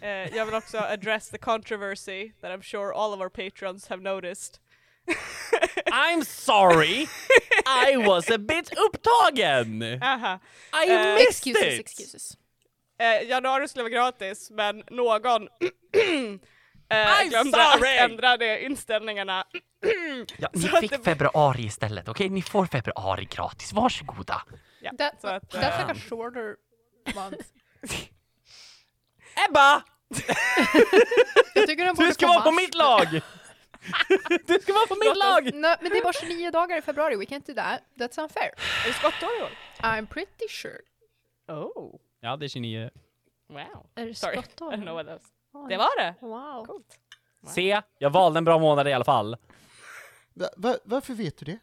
Eh, jag vill också address the controversy that I'm sure all of our patrons have noticed. I'm sorry! I was a bit upptagen! Aha. I Eh, missed Excuses, it! excuses. Eh, januari skulle vara gratis, men någon I'm glömde sorry! att ändra de inställningarna. Ja, ni fick det- februari istället, okej? Ni får februari gratis, varsågoda. Ja, That, så att, that's like a shorter month. Ebba! Jag tycker den borde Du ska vara på mitt lag! Du ska vara på mitt lag! Nej, men det är bara 29 dagar i februari, we can't do that. That's unfair. är det skottår i år? I'm pretty sure. Oh, Ja, det är 29. wow. Är det Sorry, I skottår? don't know what was. Oj. Det var det? Wow. Coolt. Se, jag valde en bra månad i alla fall. Va, va, varför vet du det?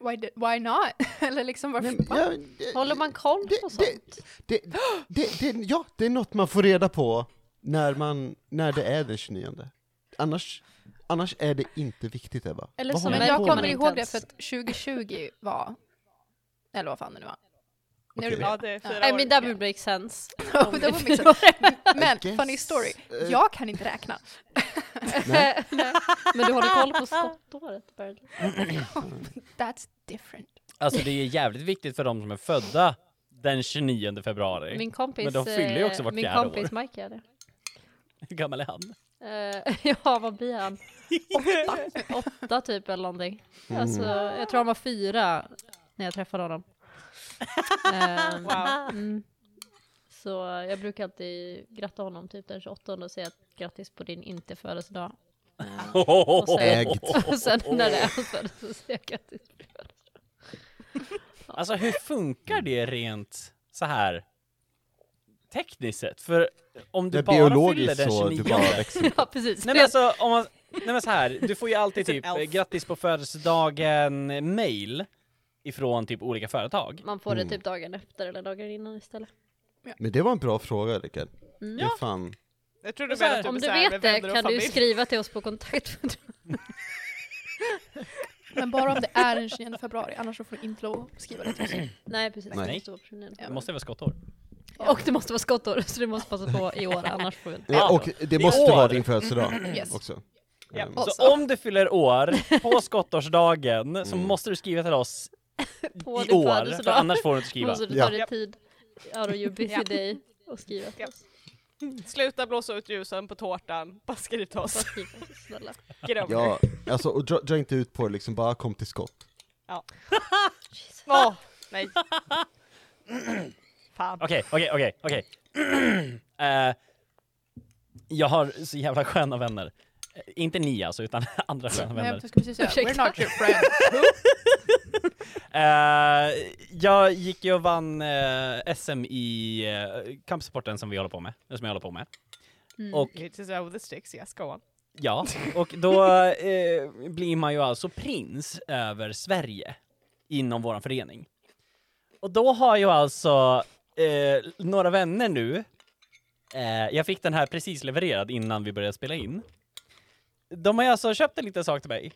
Why, d- why not? Eller liksom varför? Nej, ja, det, Håller man koll det, på det, sånt? det, det, det, ja, det är något man får reda på när, man, när det är den 29. Annars, annars är det inte viktigt Ebba. Eller Vad som jag kommer ihåg det för att 2020 var, eller vad fan det nu var. Nu är. Ja, bra. det är fyra I år. mean that would make sense. Ja, det var år. Men, guess, funny story, eh, jag kan inte räkna. Nej. Men du håller koll på skottåret apparently. That's different. Alltså det är jävligt viktigt för de som är födda den 29 februari. Min kompis, Men de fyller ju också eh, vart min fjärde kompis år. Mike är det. Hur gammal är han? Eh, ja, vad blir han? Åtta, åtta typ eller någonting. Alltså, jag tror han var fyra när jag träffade honom. Ehm, Wow. mm. Så jag brukar alltid gratta honom typ den 28 och säga att grattis på din inte födelsedag. Ehm, och sen, Ägt. och sen när det är hans födelsedag så säger jag grattis på din födelsedag. Alltså hur funkar det rent så här tekniskt sett? För om du Det bara fyller den så 29 du bara växer. Ja, precis. Nej men alltså, om man, nej men så här, du får ju alltid typ eh, grattis på födelsedagen mail ifrån typ olika företag. Man får det Mm. typ dagen efter eller dagen innan istället. Men det var en bra fråga Rickard. Mm. Det är fan... Jag tror du Så här, du Om du med vet det vänner och kan du familj. skriva till oss på kontakt. Men bara om det är den 29 februari, annars så får du inte lov att skriva det till oss. Nej precis, Nej. det måste vara personen. Det måste vara skottår. Och det måste vara skottår, så du måste passa på i år, annars får vi inte. Ja, och det måste år. vara din födelsedag Yes. också. Ja. Ehm, Och- Så om du fyller år på skottårsdagen så Mm. måste du skriva till oss På i din år, för annars får du inte skriva. Måste du Ja. ta dig tid out of your busy Ja. day och skriva till Ja. oss. Sluta blåsa ut ljusen på tårtan, bara skriv till oss. snälla. Ja, alltså och dra, dra inte ut på det liksom, bara kom till skott. Jesus. Åh, nej. Fan. Okej, okej, okej, okej. Eh, Jag har så jävla sköna vänner. Eh, Inte ni alltså, utan andra sköna vänner. jag skulle precis säga, we're not your friends. Eh, jag gick ju och vann eh, SM i uh, kampsporten som vi håller på med, som jag håller på med. Mm. Och It is over the sticks, yes go on. ja, och då eh, blir man ju alltså prins över Sverige inom vår förening. Och då har ju alltså några vänner nu, jag fick den här precis levererad innan vi började spela in. De har ju alltså köpt en liten sak till mig.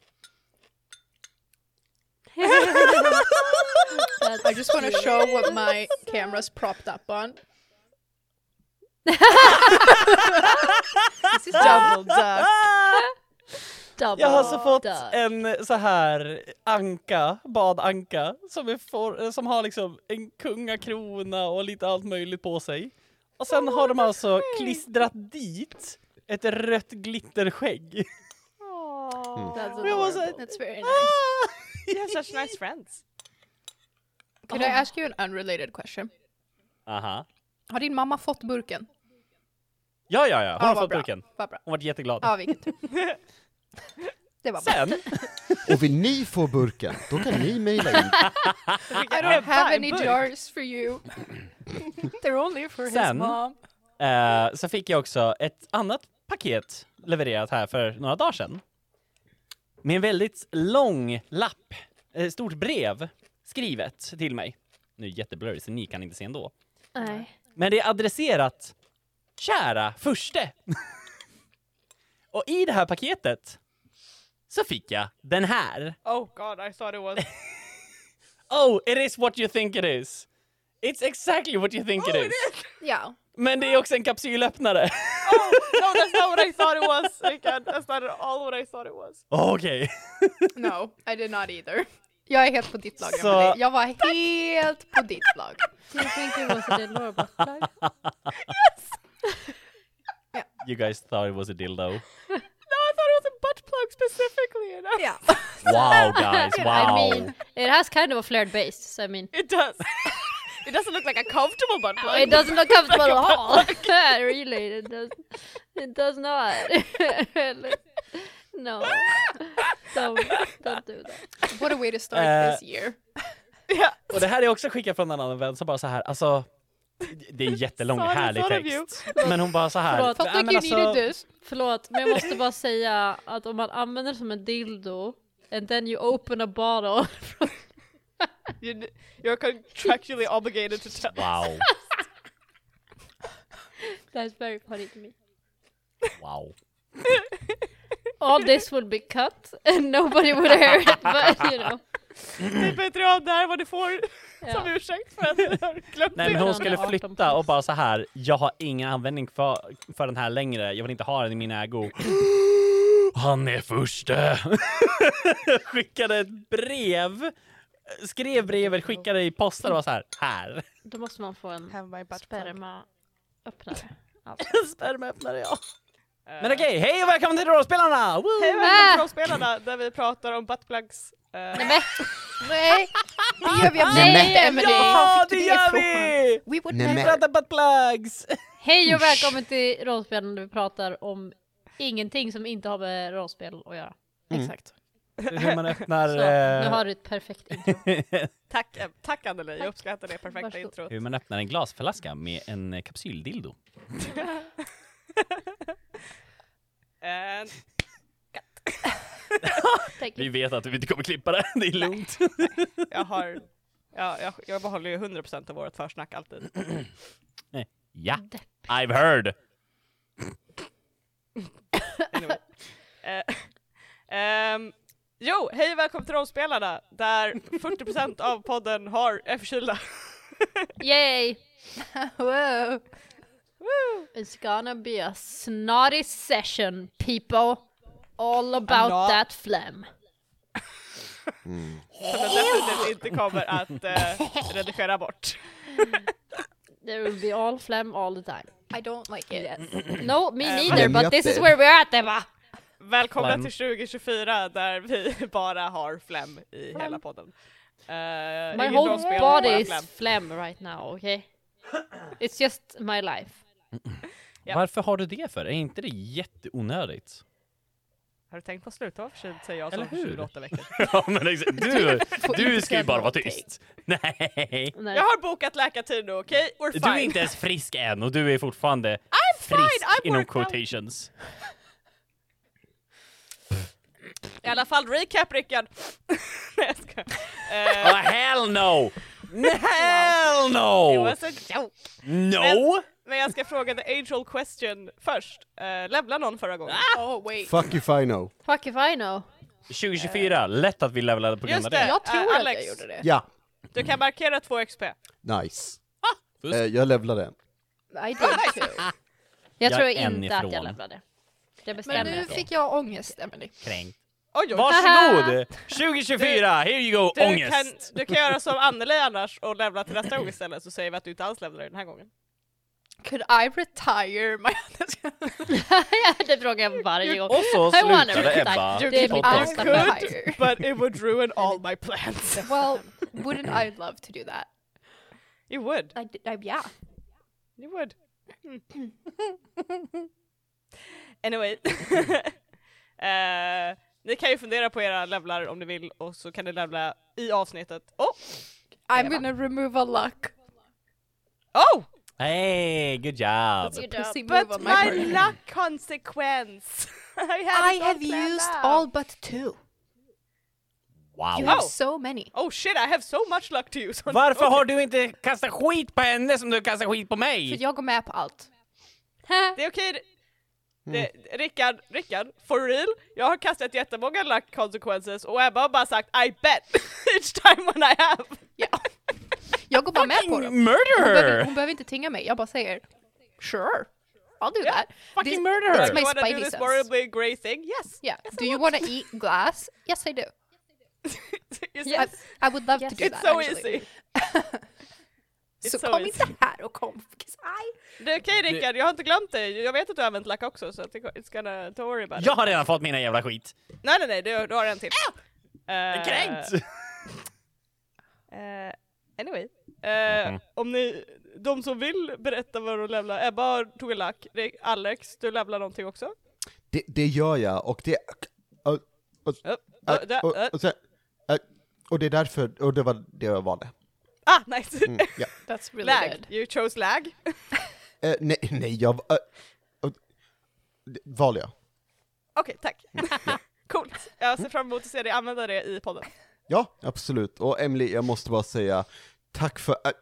I just want to show what my camera's propped up on. This is double duck. Double Jag har alltså fått duck. en så här anka, badanka, som, är for, som har liksom en kungakrona och lite allt möjligt på sig. Och sen har de alltså klistrat dit ett rött glitterskägg. Jag var så adorable. här- That's very nice. You have such nice friends. Could I ask you an unrelated question? Aha. Har din mamma fått burken? Ja, ja, ja, hon Ja, har fått bra. burken. Vad bra. Hon vart jätteglad. Ja, vilken tur. Det var bra. Sen, Och vill ni få burken, då kan ni mejla in. I don't have any jars for you. They're only for his Sen- mom. eh, så fick jag också ett annat paket levererat här för några dagar sedan. Med en väldigt lång lapp, ett stort brev skrivet till mig. Nu är det jätteblurry så ni kan inte se ändå. Nej. Men det är adresserat Kära förste! Och i det här paketet så fick jag den här. Oh god, I thought it was... Oh, it is what you think it is! It's exactly what you think it is! Ja. Men det är också en kapsylöppnare. Oh, no, that's not what I thought it was. Rickard. That's not at all what I thought it was. Oh, Okej. No, I did not either. Jag är helt på ditt lag, Så- Emelie. Jag var helt på ditt lag. Do you think it was a dildo or butt plug? Yes. Yeah. You guys thought it was a dildo. No, I thought it was a butt plug specifically. And I- Ja. Wow guys, wow. I mean, it has kind of a flared base, so I mean, It does. It doesn't look like a comfortable butt plug. it doesn't look comfortable at all. really, it does. It does not. no, don't don't do that. What a way to start Eh, this year. Yeah. Och det här är också skickat från en annan vän som bara så här, alltså det är en jättelång Sorry, härlig you. text. Men hon bara så här. Förlåt. Felt "Nej, like men alltså, this. Förlåt, men jag måste bara säga att om man använder det som en dildo and then you open a bottle you're contractually obligated to tell. Wow, that's very funny to me. wow. All this would be cut and nobody would hear it, but you know. Det är Patreon där vad du får som ursäkt för att du har glömt Nej men hon skulle är 18 flytta och bara så här. jag har ingen användning för, för den här längre, jag vill inte ha den i min ägo. Han är förste! skickade ett brev, skrev brevet, skickade i posten och var så här. här. Då måste man få en Have my butt plug. spermaöppnare. Alltså. Spermaöppnare ja. Eh, Men okej, hej och välkommen till Rollspelarna! Woo! Hej och välkommen till Rollspelarna där vi pratar om buttplugs. Uh, Nej men Nej, det gör vi absolut inte Emelie. Ja, det du gör vi! We would Nej, Vi never. pratar buttplugs! hej och välkommen till rollspelen där vi pratar om ingenting som inte har med rollspel att göra. Exakt. Hur man öppnar... Så, eh, nu har du ett perfekt intro. tack, eh, tack Anneli, jag uppskattar det perfekta Varsågod. introt. Hur man öppnar en glasflaska med en eh, kapsyldildo. And. Vi vet att vi inte kommer klippa det, det är lugnt. jag har, ja, jag, jag behåller ju 100% av vårt försnack alltid. Ja, I've heard! Anyway. Eh, ehm, jo, hej och välkommen till Rollspelarna där 40% av podden har, är förkylda. Yay! Wow. It's gonna be a snotty session people. All about not- that phlegm. Mm. Som jag definitivt inte kommer att eh, redigera bort. There will be all phlegm all the time. I don't like it. No, me Eh, neither, but this is where we're at Emma! Välkomna Flem. till 2024 där vi bara har flem i hela podden. Uh, My whole body is phlegm right now, okay? It's just my life. Ja. Varför har du det för? Är inte det jätteonödigt? Har du tänkt på att sluta vara förkyld säger jag som Eller hur? 28 veckor. ja men exakt, du, du ska ju bara vara tyst. Nej! Nej. Jag har bokat läkartid nu, okej? We're fine. Du är inte ens frisk än och du är fortfarande fine, frisk I'm inom quotations. I alla fall, recap Rickard! Nej jag skojar. Oh Eh, hell no! Hell It no! was a joke! No! Men jag ska fråga the age-old question först. Uh, levla någon förra gången? Oh wait. Fuck if I know. Fuck if I know. 2024, lätt att vi levlade på grund Just av det. det. Jag tror Eh, att Alex. jag gjorde det. Ja, Du kan markera 2 XP. nice. Fusk. Eh, jag levlade. I did too. Jag, Jag tror är en inte att ifrån. jag lämnade. Det Men bestämmer nu jag. fick jag ångest, Emelie. Kränkt. Oj, oj. Varsågod! 2024, here you go, Du kan, ångest! du kan göra som Anneli annars och levla till nästa gång istället så säger vi att du inte alls levlar den här gången. Could I retire my... det frågar jag varje gång. Och så slutade. Ebba. You mitt I could, but it would ruin all my plans. Well, wouldn't I love to do that? You would. I, I yeah. You would. anyway. Eh, ni kan ju fundera på era levlar om ni vill och så kan ni levla i avsnittet. Oh! I'm gonna remove a luck. Oh! Hey, good job! Job. But my my luck consequence! I, I have used out. all but two. Wow! You have Oh. so many. Oh shit, I have so much luck to use. Varför har du inte kastat skit på henne som du kastar skit på För mig? jag går med på allt. Det är okej. Det, Rickard, Rickard, for real? Jag har kastat jättemånga luck consequences och Ebba har bara sagt I bet each time when I have. Ja. Jag går bara med på dem. Fucking Hon behöver, murder! hon behöver inte tinga mig, jag bara säger sure. I'll do Yeah, that. Fucking This- murder that's her! my you wanna do spidey this sense. horribly grey thing? Yes. Yeah. Yes, do I you want to eat glass? Yes, I do. Yes. I, I would love Yes. to do It's that. so actually. easy. Så so kom easy. inte här och kom, I... Det är okej Rickard, jag har inte glömt dig. Jag vet att du har använt lack också så it's gonna, don't worry about it. Jag har redan fått mina jävla skit. Nej nej nej, du, du har en till. Uh, Kränkt! eh, anyway. Eh, Mhm. Om ni, de som vill berätta vad de levlar, Ebba tog en lack, Alex, du levlar någonting också? Det, det gör jag, och det... Och, och, Uh, uh, uh, och, uh. och, och det är därför, och det var det jag valde. Ah, nice! Mm, ja. That's really lag, good. you chose lag. Eh, nej, nej, jag... Och, det valde jag. Okej, tack. Coolt. Jag ser fram emot att se dig använda det i podden. Ja, absolut. Och Emily, jag måste bara säga tack för... Äh,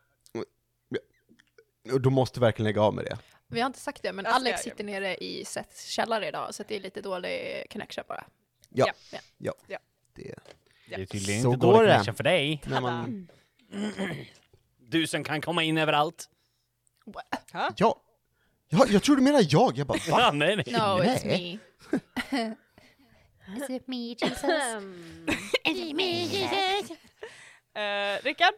du måste verkligen lägga av med det. Vi har inte sagt det, men Jag Alex sitter nere i Seths källare idag, så det är lite dålig connection bara. Ja, Ja. ja. Ja. Det, Det är tydligen Så inte dålig connection för dig. när man, Du som kan komma in överallt. ja. ja, jag tror du menar jag. Jag bara, va? Nej, nej. No, it's Nej. me. Is it me, Jesus? Is it me, Jesus? Uh, Rickard?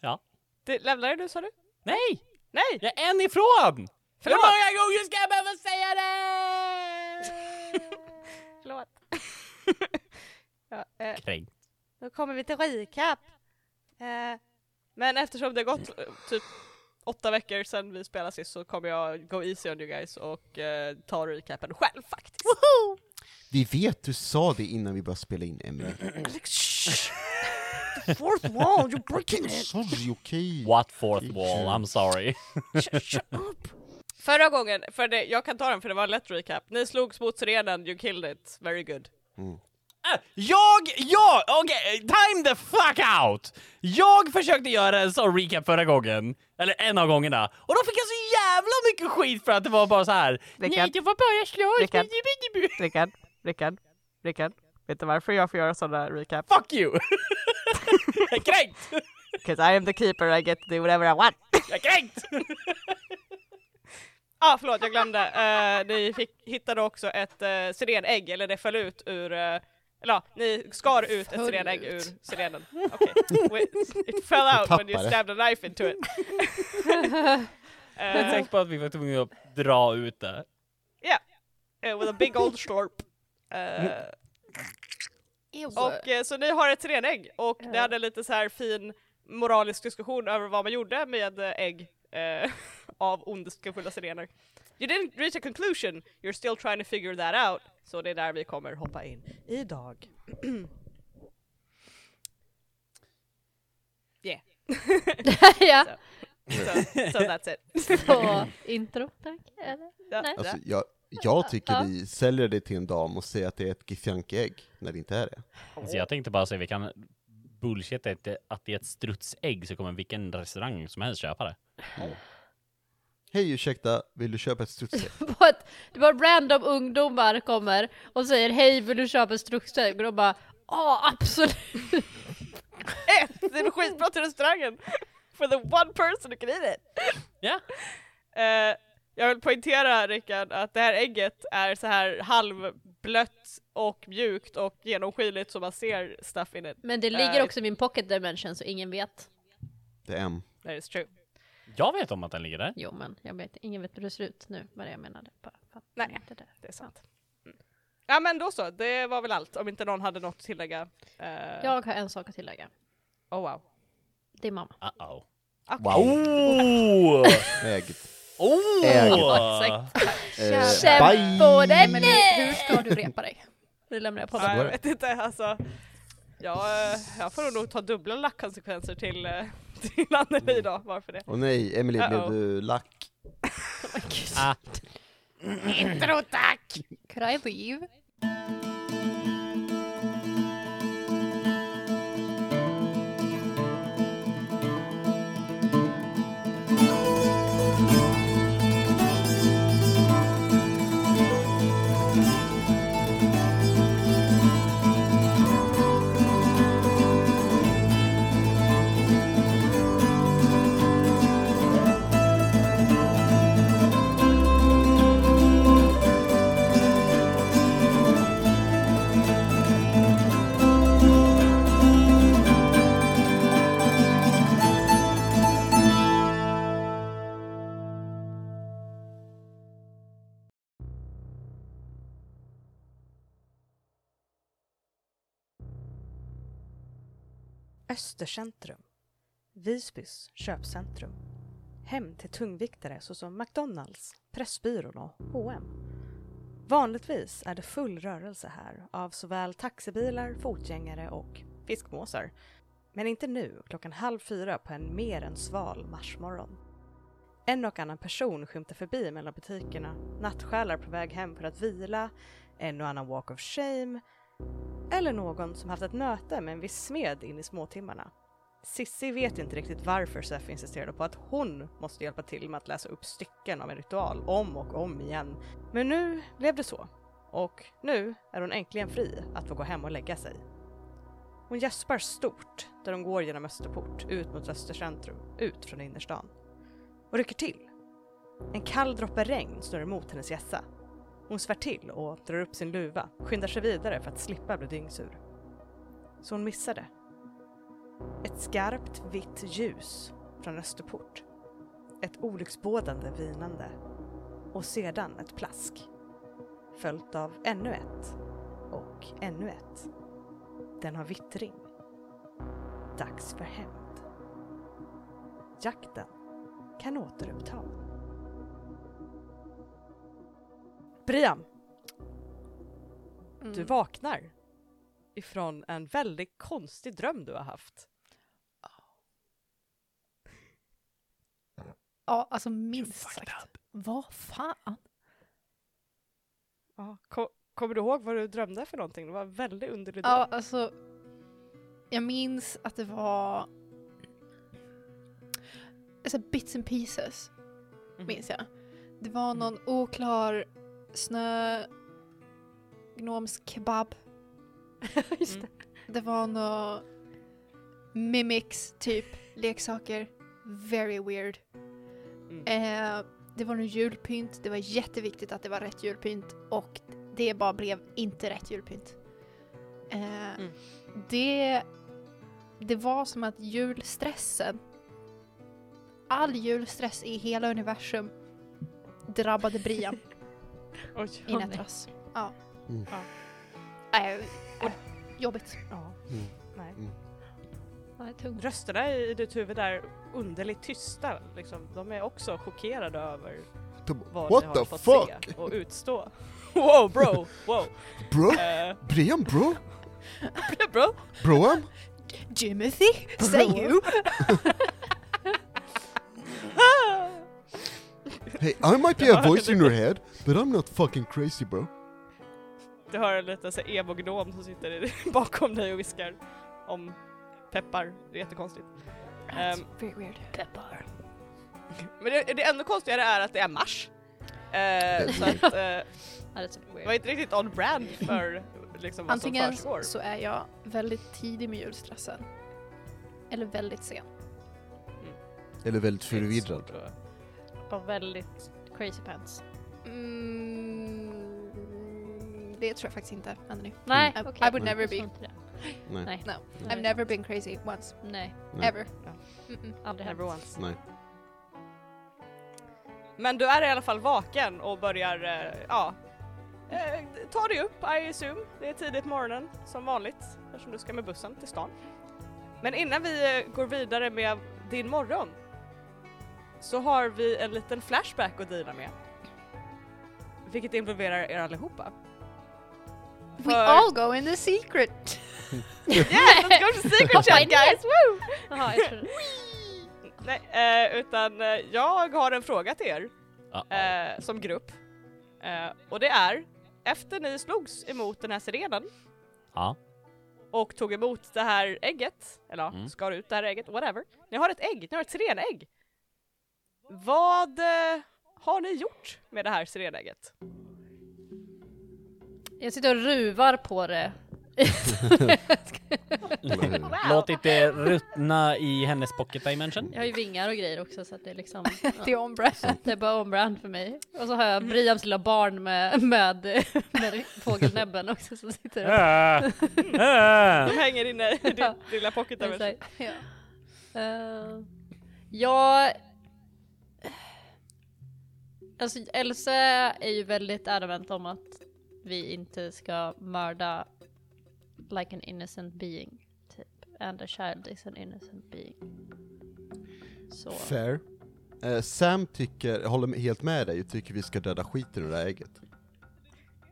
Ja. Det, levlar du sa du? Nej! Nej! Jag är en ifrån! Förlåt! Hur många gånger ska jag behöva säga det? Förlåt. ja, eh, Kränkt. då kommer vi till recap. Eh, men eftersom det har gått eh, typ åtta veckor sedan vi spelade sist så kommer jag go easy on you guys och eh, ta recapen själv faktiskt. Vi vet, du sa det innan vi började spela in, Emily. The fourth wall, you're breaking it! Sorry, okej. What fourth wall? I'm sorry. Förra gången, för det, jag kan ta den för det var en lätt recap. Ni slogs mot sirenen, you killed it, very good. Äh, Jag, jag, okej, time the fuck out! Jag försökte göra en sån recap förra gången, eller en av gångerna, och då fick jag så jävla mycket skit för att det var bara så här. Nej, du får bara slå Rickard. Rickard, Rickard, Rickard. Vet du varför jag får göra sådana recap? Fuck you! jag är kränkt! Because I am the keeper, I get to do whatever I want. Jag är kränkt! ah, förlåt, jag glömde. Eh, ni fick, hittade också ett uh, sirenägg, eller det föll ut ur... eh, eller ja, ni skar ut ett sirenägg ur sirenen. Wait, It fell out when you stabbed a knife into it. Jag är Eh, säker på att vi var tvungna att dra ut det. eh, with a big old slurp. Ew. och eh, så ni har ett sirenägg och det hade lite så här fin moralisk diskussion över vad man gjorde med ägg av ondskefulla sirener. You didn't reach a conclusion, you're still trying to figure that out. Så det är där vi kommer hoppa in idag. yeah. ja, So, so that's it. så intro tack. Eller? Ja, Nej. Alltså, jag, jag tycker Ja. vi säljer det till en dam och säger att det är ett Githyanki-ägg, när det inte är det. Alltså jag tänkte bara säga, vi kan bullshit att det, att det är ett strutsägg så kommer vilken restaurang som helst köpa det. Hej ursäkta, vill du köpa ett strutsägg? Det var random ungdomar kommer och säger hej vill du köpa ett strutsägg? Och de bara ja absolut. Ett! Det är skitbra till restaurangen! For the one person who can eat it! Ja. Eh, jag vill poängtera Rickard att det här ägget är så här halvblött och mjukt och genomskinligt så man ser stuff in it. Men det ligger Eh, också i min pocket dimension så ingen vet. Det är M. That is true. Jag vet om att den ligger där. Jo men jag vet, ingen vet hur det ser ut nu vad det jag menade. Bara, Nej. inte det. Det är sant. Mm. Ja men då så, det var väl allt. Om inte någon hade något att tillägga. Eh, Jag har en sak att tillägga. Oh wow. Det är mamma. Uh-oh. Wow. Oh! Ägt. oh! Ägt. Kämpa bye! på den! Men hur, hur ska du repa dig? Nu lämnar jag på den. jag det. vet inte, alltså. Jag, eh, jag får nog ta dubbla lackkonsekvenser till, eh, till Anneli idag, bara för det. Och nej, Emily blev du lack? Ah. Could I leave? Östercentrum. Visbys köpcentrum. Hem till tungviktare såsom McDonalds, Pressbyrån och H&M. Vanligtvis är det full rörelse här av såväl taxibilar, fotgängare och fiskmåsar. Men inte nu, klockan halv fyra på en mer än sval marsmorgon. En och annan person skymtar förbi mellan butikerna, nattsjälar på väg hem för att vila, en och annan walk of shame, eller någon som haft ett möte med en viss smed in i småtimmarna. Sissi vet inte riktigt varför Sef insisterade på att hon måste hjälpa till med att läsa upp stycken av en ritual om och om igen. Men nu blev det så. Och nu är hon äntligen fri att få gå hem och lägga sig. Hon gäspar stort där hon går genom Österport, ut mot Östercentrum, ut från innerstan. Och rycker till. En kall droppe regn snurrar emot hennes hjässa. Hon svär till och drar upp sin luva, skyndar sig vidare för att slippa bli dyngsur. Så hon missade. Ett skarpt vitt ljus från Österport. Ett olycksbådande vinande. Och sedan ett plask. Följt av ännu ett. Och ännu ett. Den har vittring. Dags för hämnd. Jakten kan återuppta. Brian, du vaknar ifrån en väldigt konstig dröm du har haft. Ja, alltså minst sagt. Vad fan? Ja, ko- kommer du ihåg vad du drömde för någonting? Det var en väldigt underlig dröm. Ja, alltså. Jag minns att det var alltså bits and pieces, Mhm. minns jag. Det var någon oklar snö gnomsk kebab. Just Mm. Det var några mimics, typ leksaker. Very weird. Mm. Eh, det var någon julpynt, det var jätteviktigt att det var rätt julpynt och det bara blev inte rätt julpynt. Eh, Mm. det, det var som att julstressen, all julstress i hela universum drabbade Brian Oj. i Netras. Ja. Mm. Ja. Äh, äh, jobbigt. Ja. Mm. Nej. Ja, det är tungt. Rösterna i ditt huvud är underligt tysta. Liksom. De är också chockerade över vad What ni har fått fuck? se och utstå. Wow bro! Wow! Bro? Eh, Brian bro? bro! Broam? Jimothy, say you! Hey, I might be a voice in your head, but I'm not fucking crazy bro. Du har en liten så emo-gnom som sitter bakom dig och viskar om peppar. Det är jättekonstigt. Ehm, very weird. Peppar. men det, det ännu konstigare är att det är mars. Eh, så att det var inte riktigt on brand för liksom, vad som Antingen försiggår. så är jag väldigt tidig med julstressen. Eller väldigt sen. Eller väldigt förvirrad. Och väldigt crazy pants. Mm, det tror jag faktiskt inte, Anthony. Nej, I, okej. I would never Jag be. Nej. Nej, No, Nej. I've never been crazy once. nej, Nej. Ever. Ja. Aldrig hänt. Never once. Nej. Men du är i alla fall vaken och börjar, eh, ja, eh, ta dig upp I assume. Det är tidigt morgonen som vanligt eftersom du ska med bussen till stan. Men innan vi eh, går vidare med din morgon så har vi en liten flashback att deala med. Vilket involverar er allihopa. We För- all go in the secret! Yeah, let's go to secret Hoppa chat guys! Woo! Trodde... Nej, eh, utan eh, jag har en fråga till er. Eh, som grupp. Eh, och det är, efter ni slogs emot den här sirenen Ja. och tog emot det här ägget, eller Mm. skar ut det här ägget, whatever. Ni har ett ägg, ni har ett sirenägg. Vad eh, har ni gjort med det här sirenägget? Jag sitter och ruvar på det. Låtit det ruttna i hennes pocket dimension. Jag har ju vingar och grejer också så att det är liksom... Det är on brand. Det är bara on-brand för mig. Och så har jag Brians lilla barn med, med, med fågelnäbben också som sitter och... De hänger inne i din lilla pocket dimension. Ja. eh, jag... Alltså Elsa är ju väldigt adamant om att vi inte ska mörda like an innocent being. Typ. and a child is an innocent being. Så. Fair. Eh, Sam tycker, jag håller helt med dig, och tycker vi ska döda skiten ur det här ägget.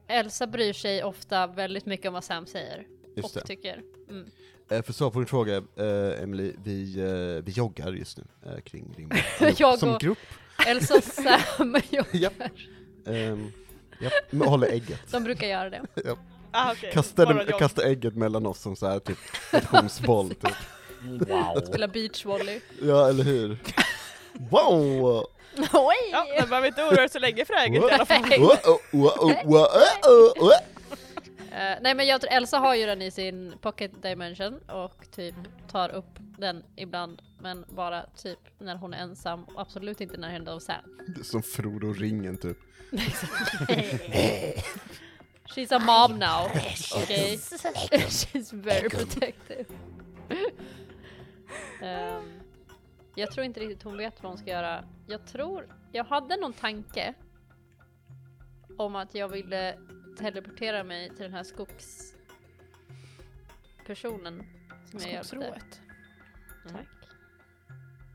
Elsa bryr sig ofta väldigt mycket om vad Sam säger Just och det. tycker. Mm. Eh, för svar på din fråga, eh, Emily, vi, eh, vi joggar just nu eh, kring Ringbo. Jag Som och- grupp. Elsa och Sam, Japp. Um, japp, men håller ägget. de brukar göra det. Ah, okay. Kastar, det, kastar ägget mellan oss som så här typ motionsboll typ. Wow. Spela beachvolley. Ja, eller hur? Wow! Oj! Ja, man behöver inte oroa sig så länge för ägget i alla fall. Eh, nej men jag tror Elsa har ju den i sin pocket dimension och typ tar upp den ibland men bara typ när hon är ensam och absolut inte när hon är av Sam. Det är som Frodo och ringen typ. She's a mom now, okay? She's very protective. Ehm, jag tror inte riktigt hon vet vad hon ska göra. Jag tror, jag hade någon tanke om att jag ville teleportera mig till den här skogspersonen som jag. Skogsrået. Tack.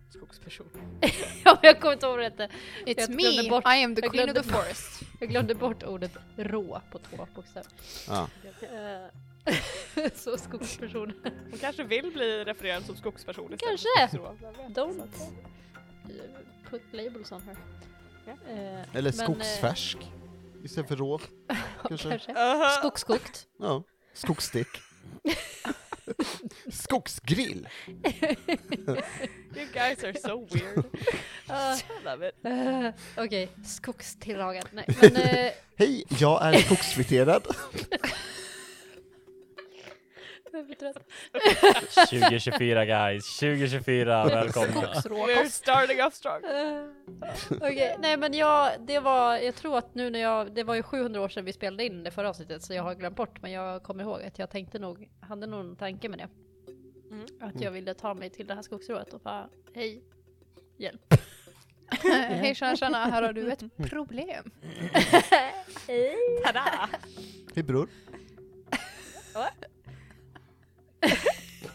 Skogsperson. ja, jag kommer inte ihåg vad det. It's Jag me, bort- I am the queen of the forest. Jag glömde bort ordet rå på två bokstäver. Ja. Eh, Så skogsperson. Hon kanske vill bli refererad som skogsperson istället. Kanske. Don't put labels on her. Eh, Eller men, skogsfärsk. Istället för rå. Kanske. kanske. Skogsskogt. Ja. Skogsstick. Skogsgrill. You guys are so weird. I love it. eh, Okej, skogstillagad. Nej, men eh, Hej, jag är skogsfriterad. Jag är trött. 2024 guys, 2024, välkomna. We're starting off strong. Okej, nej men jag, det var, jag tror att nu när jag, det var ju 700 år sedan vi spelade in det förra avsnittet så jag har glömt bort men jag kommer ihåg att jag tänkte nog, hade nog en tanke med det. Mm. Att jag ville ta mig till det här skogsrået och bara, hej, hjälp. Hej tjena tjena, här har du ett problem. Tada! Hej bror.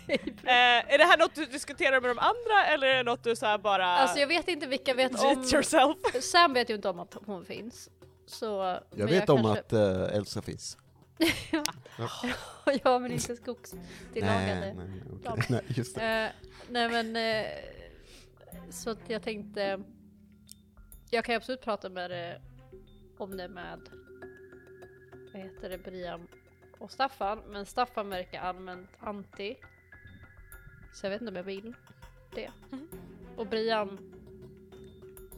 Eh, är det här något du diskuterar med de andra eller är det något du så här bara Alltså jag vet inte vilka vet om, yourself? Sam vet ju inte om att hon finns. Så, Jag vet om kanske, att eh, Elsa finns. ja men inte Nej, skogstillagade. nej, okej. nej, just det. Eh, nej men, eh, så att jag tänkte, jag kan absolut prata med det, om det med, vad heter det, Brian och Staffan, men Staffan verkar allmänt anti. Så jag vet inte om jag vill det. Och Brian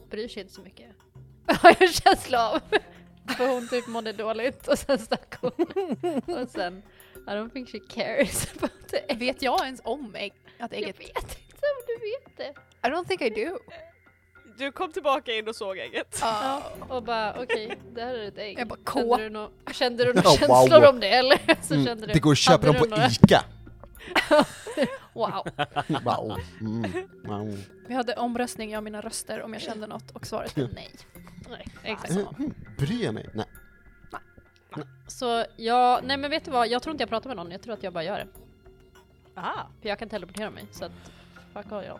bryr sig inte så mycket. Har jag en känsla av. För hon typ mådde dåligt och sen stack hon. Och sen, I don't think she cares about it. Vet jag ens om ägg, att Jag ägget... vet inte om du vet det. I don't think I do. Du kom tillbaka in och såg ägget. Ja, och bara okej, det här är ett ägg. Jag bara, kände K. du, nå- kände du några Ja, wow. känslor om det eller? Så Mm, kände du, det går att köpa hade dem du på några- ICA. Wow. Wow. Mm. Wow. Vi hade omröstning, jag och mina röster, om jag kände något och svaret var nej. Nej, exakt. Mm, Bryr jag mig? Nej. Så jag, nej men vet du vad, jag tror inte jag pratar med någon, jag tror att jag bara gör det. Aha. För jag kan teleportera mig, så att fuck all jag.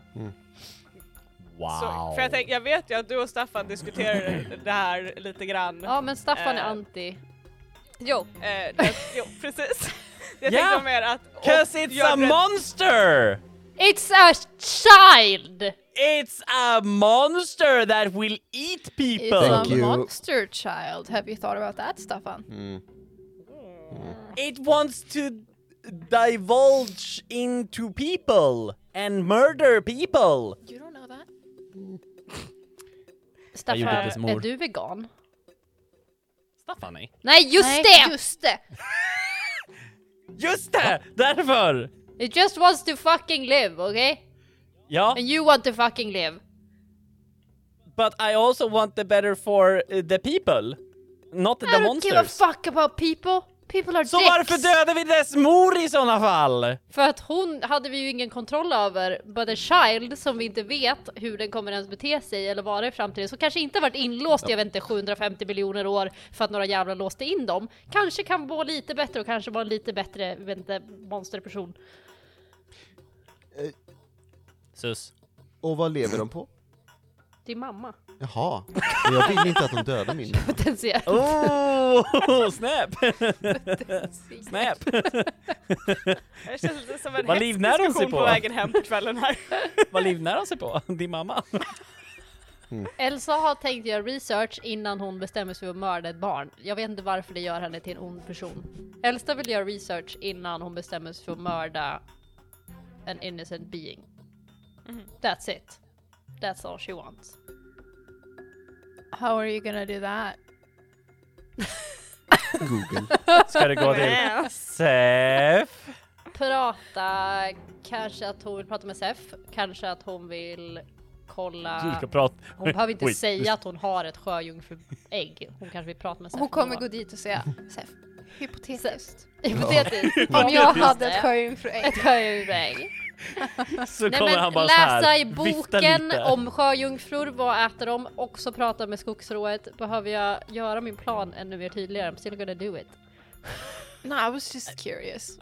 Wow. Så, för jag, tänk, jag vet ju att du och Staffan diskuterade det här lite grann. Ja men Staffan är Eh. anti. Jo, eh, det, jo precis. Jag Ja, tänkte mer att... Cause it's a monster! It's a child! It's a monster that will eat It's people! a Thank you. monster child. Have you thought about that, Staffan? Mm. It wants to divulge into people and murder people! You don't. Staffan, gjorde inte som är mor. du vegan? Staffan nej. Nej just Nej, det! Just det! Just det! Därför! It just wants to fucking live, okay? Ja, And you want to fucking live. but I also want the better for uh, the people. Not I the don't give a monsters. fuck about people. People are Så dicks. varför dödar vi dess mor i såna fall? För att hon hade vi ju ingen kontroll över, but a child som vi inte vet hur den kommer ens bete sig eller vara i framtiden, som kanske inte varit inlåst i, jag vet inte, 750 miljoner år för att några jävlar låste in dem, kanske kan vara lite bättre och kanske vara en lite bättre, jag vet inte, monsterperson. Sus. Och vad lever de på? Din mamma. Jaha, men jag vill inte att de dödar min mamma. Potentiellt. Oh, snap! snap! Det känns lite som en Vad hätsk livnär hon sig diskussion på på? vägen hem på kvällen här. Vad livnär hon sig på? Din mamma? Elsa har tänkt göra research innan hon bestämmer sig för att mörda ett barn. Jag vet inte varför det gör henne till en ond person. Elsa vill göra research innan hon bestämmer sig för att mörda an innocent being. That's it. That's all she wants. How are you gonna do that? Google. Ska det gå till. Sef? Prata, kanske att hon vill prata med Sef, kanske att hon vill Du kolla... ska prata... Hon behöver inte Oj. säga att hon har ett sjöjungfruägg. Hon kanske vill prata med Sef. Hon kommer gå dit och säga Sef, hypotetiskt. Hypotetiskt. Om jag hade ett sjöjungfruägg. Ett sjöjungfruägg. Så Nej kommer men han bara så läsa här, i boken om sjöjungfrur, vad äter de? Också prata med skogsrået. Behöver jag göra min plan ännu mer tydligare? I'm still gonna do it. No, I was just curious.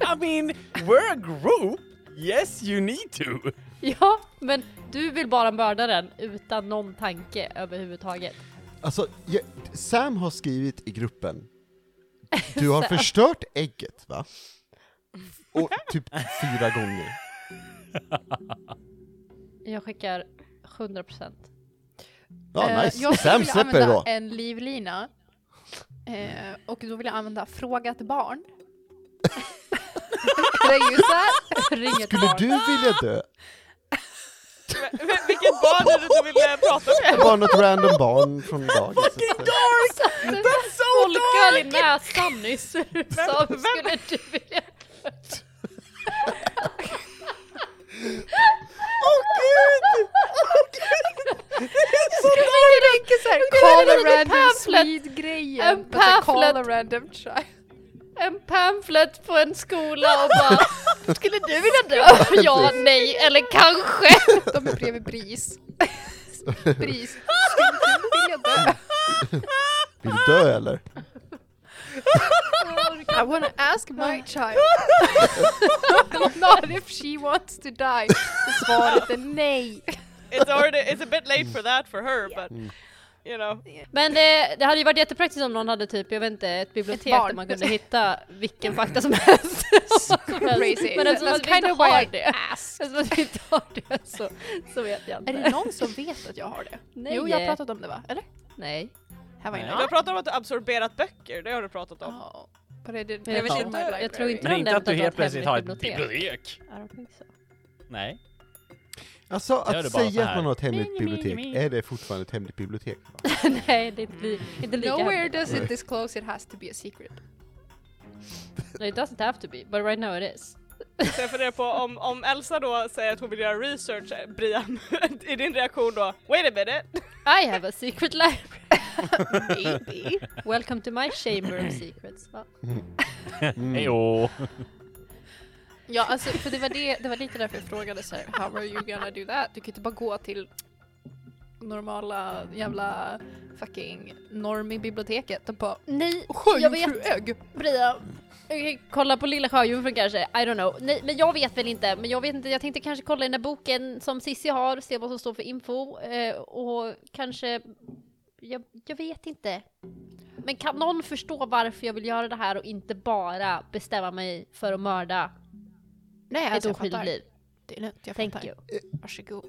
I mean, we're a group! Yes, you need to! Ja, men du vill bara mörda den utan någon tanke överhuvudtaget. Alltså, jag, Sam har skrivit i gruppen, du har förstört ägget va? Och typ fyra gånger. Jag skickar 100%. Ja, Eh, nice. Jag skulle Sam vilja släpper det använda då. en livlina. Eh, och då vill jag använda fråga ett barn. ju så här. Ring ett Skulle barn. du vilja dö? Men- men Vilket barn är det du vill eh, prata med? Bara något random barn från dagis. That's so Folköl i näsan nyss. Skulle du vilja... Jag tänker såhär, call a en random. Swede-grejen. En I Call a pamphlet. random child. En pamflet på en skola och bara Skulle du vilja dö? Ja, nej, eller kanske. De är bredvid BRIS. BRIS, skulle du vilja dö? Vill du dö eller? I wanna ask my child. Not if she wants to die. Så Svaret är nej. It's already, it's a bit late for that for her but you know. Men det, det hade ju varit jättepraktiskt om någon hade typ, jag vet inte, ett bibliotek barn. där man kunde hitta vilken fakta som helst. Crazy. Men eftersom That's att vi kind inte har det, eftersom vi inte har det så, så vet jag inte. Är det någon som vet att jag har det? Nej. Jo, jag har pratat om det va? Eller? Nej. Have I Nej. Du har not? pratat om att du absorberat böcker, det har du pratat om. Oh, but I didn't jag, vet inte, jag tror inte Men inte att du helt plötsligt har ett bibliotek. I don't think so. Nej. Alltså att säga att man har ett hemligt bibliotek, är det fortfarande ett hemligt bibliotek? Nej, det är inte, li- inte lika Nowhere does it disclose it has to be a secret. No, It doesn't have to be, but right now it is. Så jag funderar på om, om Elsa då säger att hon vill göra research, eh, Brian, är din reaktion då Wait a minute? I have a secret library. Maybe. Welcome to my chamber of secrets. Ja. Mm. Ja, alltså för det var, det, det var lite därför jag frågade så här, how are you gonna do that? Du kan inte bara gå till normala jävla fucking normie biblioteket och bara Nej, jag vet. Bria. Kolla på Lilla Sjöjungfrun kanske, I don't know. Nej, men jag vet väl inte. Men jag vet inte, jag tänkte kanske kolla i den där boken som Sissi har, se vad som står för info. Eh, och kanske, jag, jag vet inte. Men kan någon förstå varför jag vill göra det här och inte bara bestämma mig för att mörda Nej, ett alltså jag oskyldigt liv? Det är lugnt, jag Thank fattar. you. Varsågod.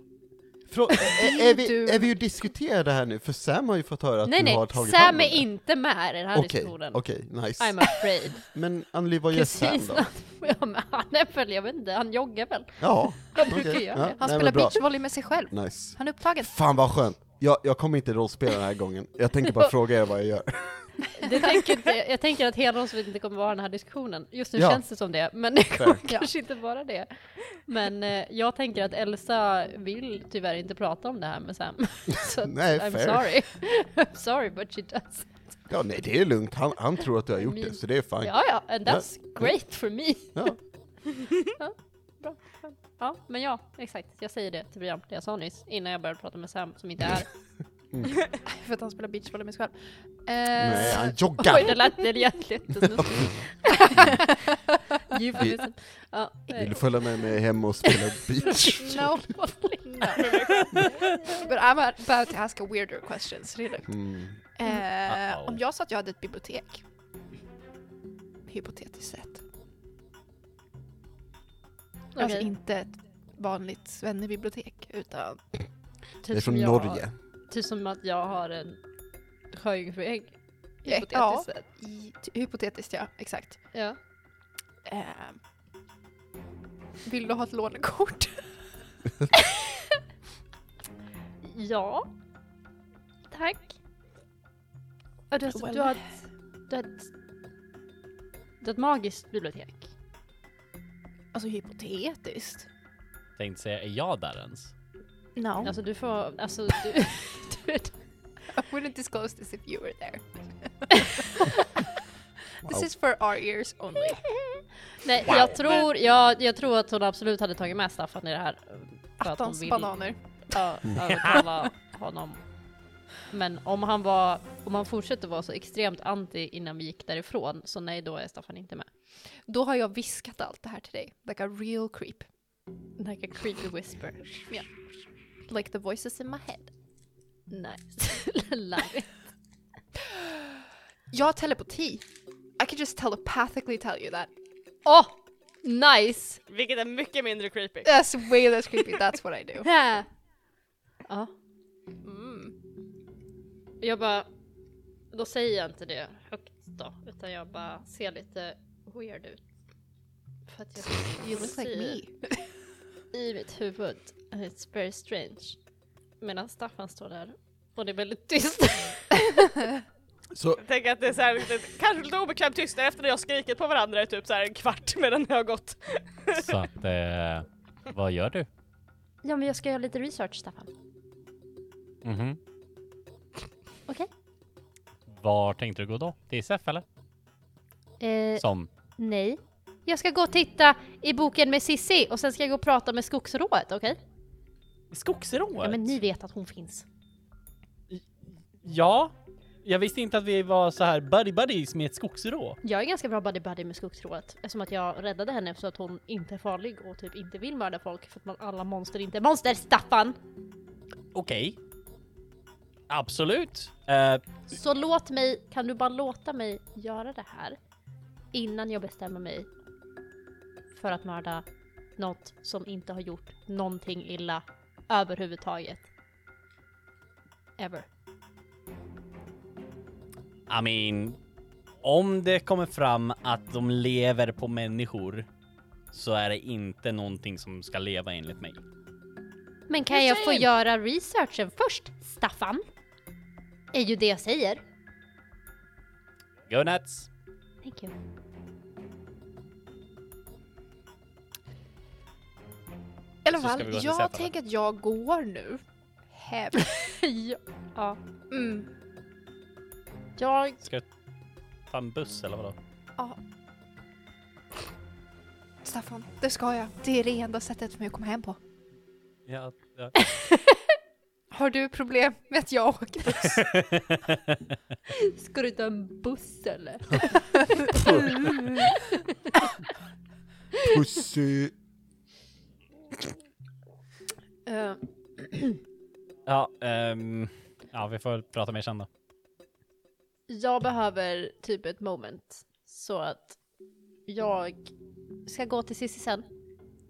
Frå- är, är, vi, Du- är vi ju diskuterat det här nu? För Sam har ju fått höra att Nej du har nej, tagit hand Sam om är det. inte med i den här Okej, diskussionen. okej, nice. I'm afraid. Men Anneli, vad gör Sam då? Ja han är väl, jag vet inte, han joggar väl? Ja, Han brukar göra ja, det. Han nej, spelar beachvolley med sig själv. Nice. Han är upptagen. Fan vad skönt. Jag, jag kommer inte rollspela den här gången. Jag tänker bara fråga er vad jag gör. Det tänker inte, jag tänker att hela avsnittet inte kommer vara den här diskussionen. Just nu Ja. känns det som det, men det kommer Ja. kanske inte vara det. Men eh, jag tänker att Elsa vill tyvärr inte prata om det här med Sam. Så Nej, I'm fair. sorry. I'm sorry but she does. Ja, nej det är lugnt. Han, han tror att du har gjort det, så det är fine. Ja ja, and that's great for me. Ja. Bra. Ja, men ja, exakt. Jag säger det till Brian, det jag sa nyss, innan jag började prata med Sam som inte är här. För att han spelar beachvolley med sig själv. Nej, Eh, han Oj, joggar. det lät det lät jättesnuskigt. Ja, Vill du följa med mig hem och spela beach? No. no. But I'm about to ask a weirder question. Så det är. Mm. Eh, Uh-oh. om jag sa att jag hade ett bibliotek, hypotetiskt sett, alltså okej. inte ett vanligt svennebibliotek utan Det är Typ från Norge. Typ som att jag har en sjöjungfruägg. Ja, Hypotetiskt sett. i, hypotetiskt ja, exakt. Ja. Eh, vill du ha ett lånekort? Ja. Tack. Ja, du, har, Well. du, har ett, du har ett... Du har ett magiskt bibliotek. Alltså hypotetiskt? Tänkte säga, är jag där ens? No. Alltså du får, alltså du, du vet, I wouldn't disclose this if you were there. This is for our ears only. Nej, jag tror, jag, jag tror att hon absolut hade tagit med Staffan i det här. För att hon vill bananer. ja, övertala honom. Men om han var, om han fortsätter vara så extremt anti innan vi gick därifrån, så nej då är Staffan inte med. Då har jag viskat allt det här till dig. Like a real creep. Like a creepy whisper. Like the voices in my head. Nice. Love it. Jag har telepati. I can just telepathically tell you that. Åh! nice! Vilket är mycket mindre creepy. That's way less creepy, that's what I do. Ja. Ja. Mm. Jag bara, då säger jag inte det högt då, utan jag bara ser lite weird ut. För att jag You look like me. i mitt huvud, and it's very strange. Medan Staffan står där och det är väldigt tyst. Så Jag tänker att det är så här, lite, kanske lite obekvämt tyst efter att jag skrikit på varandra i typ så här en kvart medan det har gått. Så att, eh, vad gör du? ja men jag ska göra lite research Staffan. Mhm. Okej. Var tänkte du gå då? Till SF eller? Eh, Som? Nej. Jag ska gå och titta i boken med Sissi och sen ska jag gå och prata med skogsrået, okej? Skogsrået? Ja men ni vet att hon finns. Ja, jag visste inte att vi var så här buddy buddies med ett skogsrå. Jag är ganska bra buddy buddy med skogsrået eftersom att jag räddade henne så att hon inte är farlig och typ inte vill mörda folk för att man, alla monster inte är monster, Staffan! Okej. Absolut. Eh, Så låt mig, kan du bara låta mig göra det här innan jag bestämmer mig för att mörda något som inte har gjort någonting illa överhuvudtaget. Ever. I mean, om det kommer fram att de lever på människor så är det inte någonting som ska leva enligt mig. Men kan jag få göra researchen först, Staffan? Är ju det jag säger. Go nuts! Thank you. Alla fall, jag tänker att jag går nu hem. ja. ja. Mm. Jag... Ska jag ta en buss eller vadå? Ja. Staffan, det ska jag. Det är det enda sättet för mig att komma hem på. Ja, ja. Har du problem med att jag åker buss? Ska du ta en buss eller? pussy. Eh, ja, ehm, ja, vi får prata mer sen då. jag behöver typ ett moment så att jag ska gå till Cissi sen.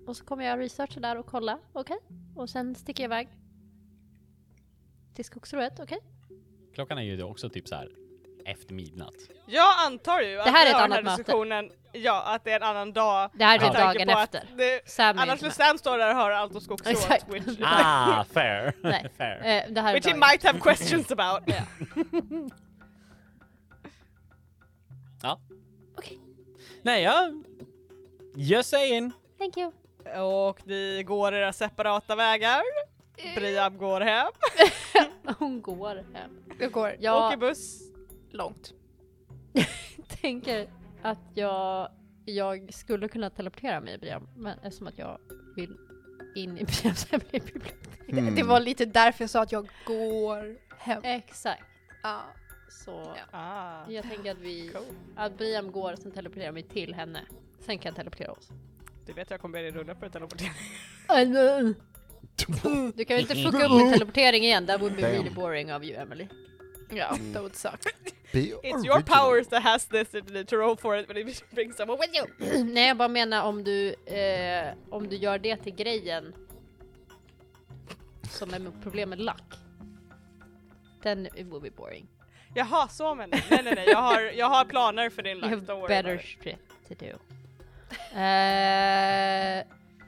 Och så kommer jag researcha där och kolla, okej? Och sen sticker jag iväg. Till skogsrået, okej? Klockan är ju också typ så här efter midnatt. Jag antar ju att Det här är ett den annat här möte. diskussionen, ja att det är en annan dag. Det här är typ dagen efter. Det, Sam annars skulle. Sam stå där och höra allt om skogsrået. Exakt. Which, Ah, fair! Nej. fair. Eh, det här är which he might have questions about. Ja. Ja. Okej. Nej, jag... Just saying. Thank you. Och ni går era separata vägar. Briam går hem, Hon går hem. Jag går Jag åker buss. långt. tänker att jag, jag skulle kunna teleportera mig i Briam, men eftersom att jag vill in i Briams hemliga bibliotek. Hmm. Det var lite därför jag sa att jag går hem. Exakt. Ja. Så Ah. jag tänker att vi, Cool. att Briam går och sen teleporterar vi till henne. Sen kan jag teleportera oss. Du vet jag kommer be dig rulla på teleportering. Du kan ju inte fucka upp min teleportering igen, that would be Damn. really boring of you Emily. Ja, that would suck. Be It's original. your powers that has this you need to roll for it but if you bring someone with you. Nej jag bara menar om du, eh, om du gör det till grejen som är med problem med luck. Then it will be boring. Jaha, så men nej nej nej, jag har, jag har planer för din You luck, have don't worry better shit to do.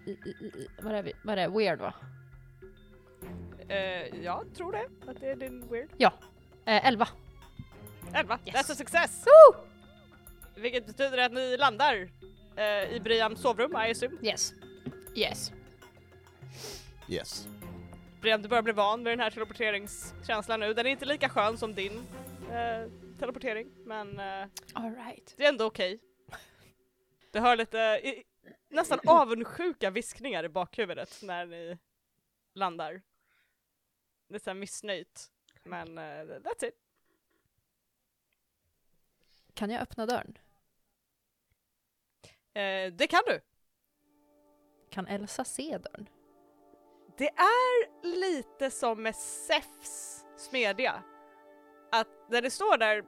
I- vad är vi? Vad är det? Weird va? Eh, jag tror det, att det är din weird. Eh, 11. 11, Yes. that's a success! Vilket betyder att ni landar eh, i Briams sovrum, I assume. Yes. Yes. Yes. Brian, du börjar bli van vid den här teleporteringskänslan nu. Den är inte lika skön som din eh, teleportering, men eh, Alright. det är ändå okej. Du hör lite i, nästan avundsjuka viskningar i bakhuvudet när ni landar. Lite såhär missnöjt, men eh, that's it. Kan jag öppna dörren? Eh, det kan du. Kan Elsa se dörren? Det är lite som med Zephs smedja. Att när det står där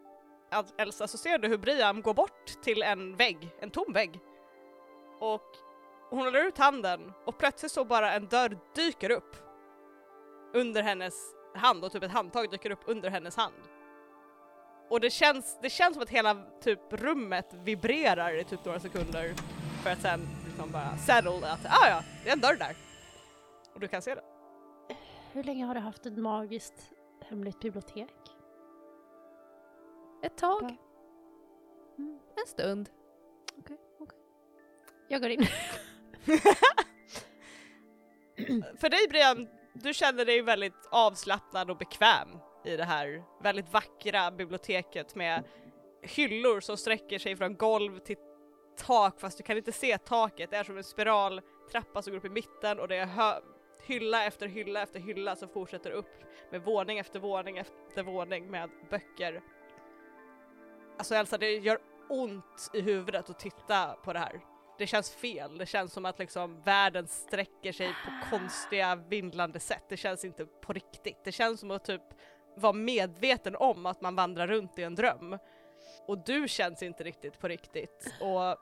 att Elsa så ser du hur Briam går bort till en vägg, en tom vägg. Och hon håller ut handen och plötsligt så bara en dörr dyker upp under hennes hand och typ ett handtag dyker upp under hennes hand. Och det känns, det känns som att hela typ rummet vibrerar i typ några sekunder för att sen liksom bara settle att ah ja, det är en dörr där. Och du kan se det. Hur länge har du haft ett magiskt hemligt bibliotek? Ett tag. Mm. En stund. Jag går in. För dig Brian, du känner dig väldigt avslappnad och bekväm i det här väldigt vackra biblioteket med hyllor som sträcker sig från golv till tak fast du kan inte se taket. Det är som en spiraltrappa som går upp i mitten och det är hylla efter hylla efter hylla som fortsätter upp med våning efter våning efter våning med böcker. Alltså Elsa, det gör ont i huvudet att titta på det här. Det känns fel, det känns som att liksom världen sträcker sig på konstiga vindlande sätt. Det känns inte på riktigt. Det känns som att typ vara medveten om att man vandrar runt i en dröm. Och du känns inte riktigt på riktigt. Och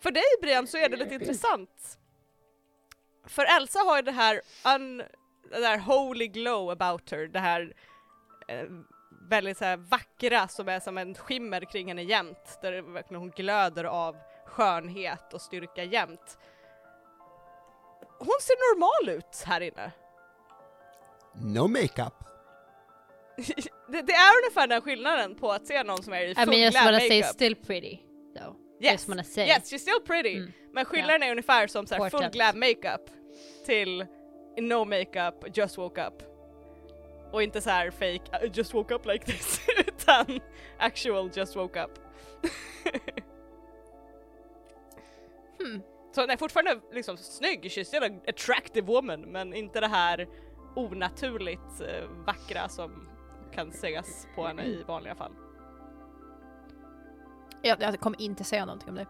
för dig Brian så är det lite intressant. För Elsa har ju det här, un, det här holy glow about her, det här eh, väldigt så här vackra som är som en skimmer kring henne jämt. Där verkligen hon glöder av skönhet och styrka jämt. Hon ser normal ut här inne. No makeup. det, det är ungefär den skillnaden på att se någon som är i I full mean just wanna say makeup. still pretty. Though. Yes, Just wanna say. yes, she's still pretty. Mm. Men skillnaden är ungefär som så här full glam makeup till no makeup, just woke up. Och inte så här fake, I just woke up like this, utan actual just woke up. Hmm. Så hon är fortfarande liksom snygg, she's still an attractive woman, men inte det här onaturligt eh, vackra som kan sägas på henne i vanliga fall. Jag, jag kommer inte säga någonting om det.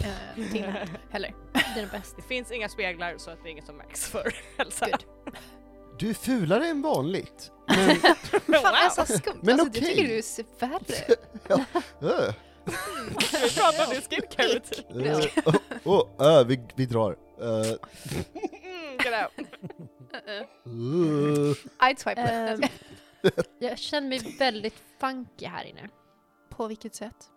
Eh, till henne heller. Det är det bästa. Det finns inga speglar så att det är inget som märks för Elsa. Good. Du är fulare än vanligt. Men, Fan Elsa skumt. Men alltså, okej. Jag tycker du ser värre. Ska vi prata om din skincare öh, åh, öh, vi, vi drar. Uh, get out. Uh-uh. I'd swipe left. jag känner mig väldigt funky här inne. På vilket sätt?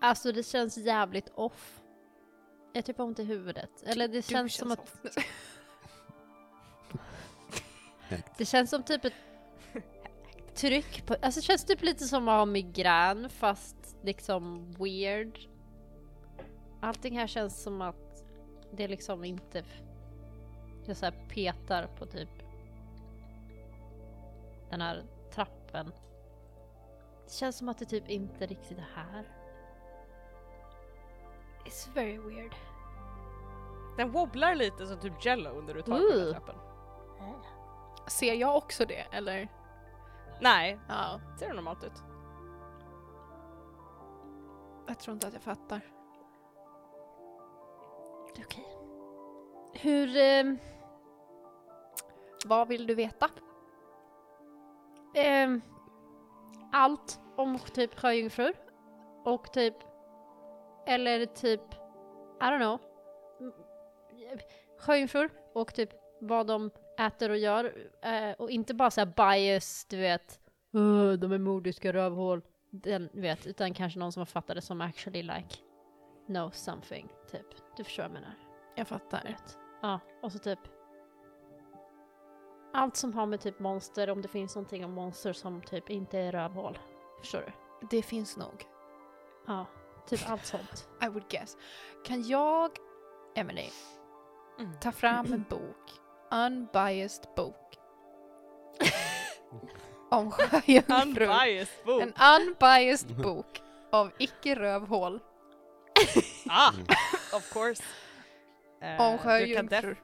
Alltså det känns jävligt off. Jag typ har ont i huvudet. Eller det Du känns som att. Det känns som typ ett tryck på, alltså det känns typ lite som att ha migrän fast liksom weird. Allting här känns som att det liksom inte, jag så petar på typ den här trappen. Det känns som att det typ inte riktigt är här. It's very weird. Den wobblar lite som typ jello under du tar på den här trappen. Ser jag också det eller? Nej, Ja, ser det normalt ut. jag tror inte att jag fattar. Okej. Hur... ehm, Vad vill du veta? ehm, allt om typ sjöjungfrur och typ... Eller typ... I don't know. Sjöjungfrur och typ vad de äter och gör. eh, och inte bara såhär bias, du vet. "Åh, de är mordiska rövhål. Den, du vet, utan kanske någon som har fattat det som actually like know something, typ. Du förstår vad jag menar. Jag fattar. Rätt. Ja, och så typ allt som har med typ monster, om det finns någonting om monster som typ inte är rövhål. Förstår du? Det finns nog. Ja, typ allt sånt. I would guess. Kan jag, Emily, Mm. ta fram en bok, unbiased bok, om sjöjungfrur. Unbiased bok. En unbiased bok av icke-rövhål Ah, of course. Eh, om du, kan def- sjöjungfrur.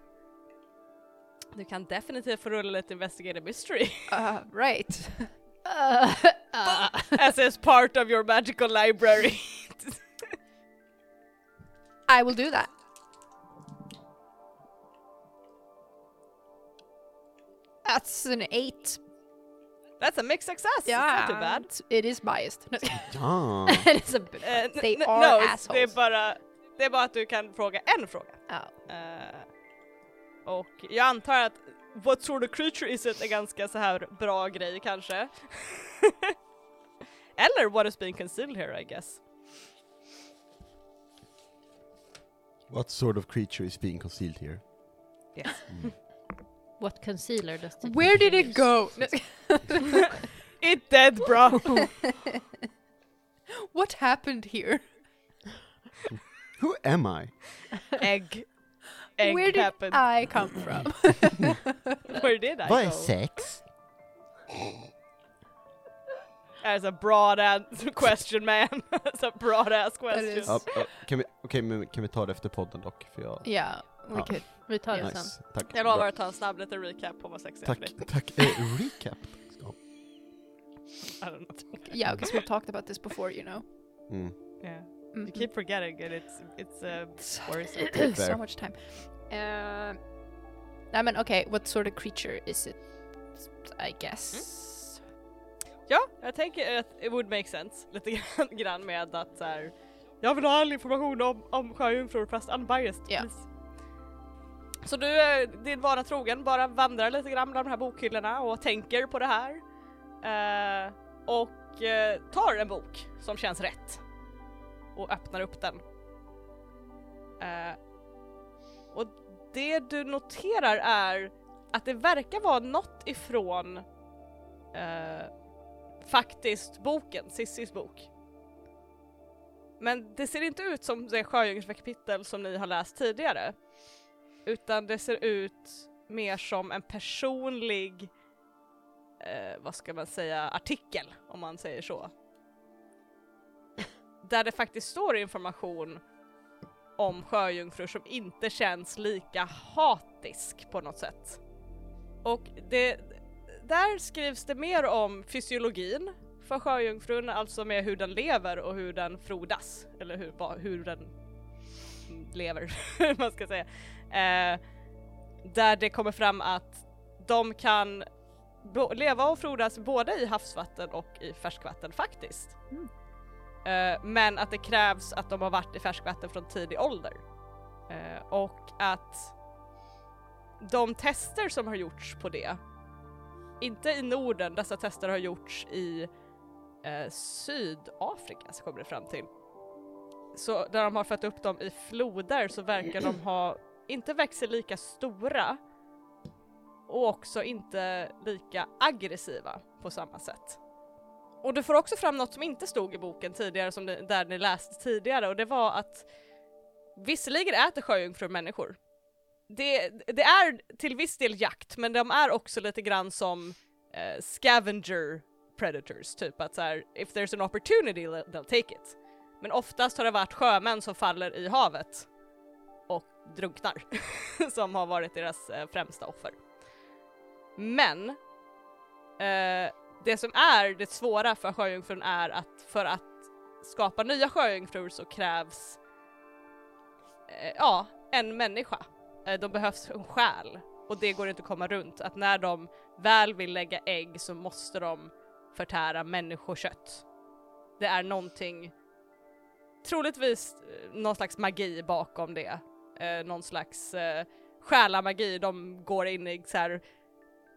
du kan definitivt få rulla lite investigative mystery Uh, right. Uh, uh, as is part of your magical library. I will do that. That's an eight. That's a mixed success. It's not too bad. It is biased. Ja. it is a bit. N- They are no, det är, assholes. bara, det är bara att du kan fråga en fråga. Ja. Eh, och jag antar att what sort of creature is it är ganska så här bra grej kanske. Eller what is being concealed here I guess. What sort of creature is being concealed here? Yes. What concealer does the Where did it go? It dead bro! What happened here? Who am I? Egg. Egg Where did happened. I come from? Where did I Vad är go? sex? As a broad ass question man. That's a broad ass question. is. Ja, ja, kan, vi, okej, men kan vi ta det efter podden dock? För jag, yeah, could. Vi tar det sen. tack. Jag lovar Bra. att ta en snabb liten recap på vad sex är för dig. Tack, tack. Eh, recap. Ja. I don't know. Yeah, because we've talked about this before, you know. Mm. Yeah. You Mhm. keep forgetting and it's, it's uh, worrisome. It takes so much time. Uh, I mean, okay, what sort of creature is it? I guess. Ja, jag tänker att it would make sense lite grann, med att så här, jag vill ha all information om, om sjöjungfrur fast unbiased. Please. Så du, är din vana trogen, bara vandrar lite grann bland de här bokhyllorna och tänker på det här. Eh, och eh, tar en bok som känns rätt. Och öppnar upp den. Eh, och det du noterar är att det verkar vara något ifrån eh, faktiskt boken, Sissis bok. Men det ser inte ut som det sjöjungfrukapitel som ni har läst tidigare. Utan det ser ut mer som en personlig, eh, vad ska man säga, artikel om man säger så. Där det faktiskt står information om sjöjungfrur som inte känns lika hatisk på något sätt. Och det, där skrivs det mer om fysiologin för sjöjungfrun, alltså med hur den lever och hur den frodas, eller hur, hur den lever, man ska säga. Eh, där det kommer fram att de kan leva och frodas både i havsvatten och i färskvatten faktiskt. Eh, men att det krävs att de har varit i färskvatten från tidig ålder. Eh, och att de tester som har gjorts på det, inte i Norden, dessa tester har gjorts i eh, Sydafrika så kommer det fram till. Så där de har fött upp dem i floder så verkar de ha inte växer lika stora och också inte lika aggressiva på samma sätt. Och du får också fram något som inte stod i boken tidigare, som ni, där ni läste tidigare, och det var att visserligen äter sjöjungfrur människor. Det, det är till viss del jakt, men de är också lite grann som eh, scavenger predators, typ att så här, if there's an opportunity they'll take it. Men oftast har det varit sjömän som faller i havet och drunknar, som har varit deras eh, främsta offer. Men eh, det som är det svåra för sjöjungfrun är att för att skapa nya sjöjungfrur så krävs eh, ja, en människa. Eh, de behövs en själ och det går inte att komma runt att när de väl vill lägga ägg så måste de förtära människokött. Det är någonting, troligtvis eh, någon slags magi bakom det. Eh, någon slags eh, själamagi, de går in i så här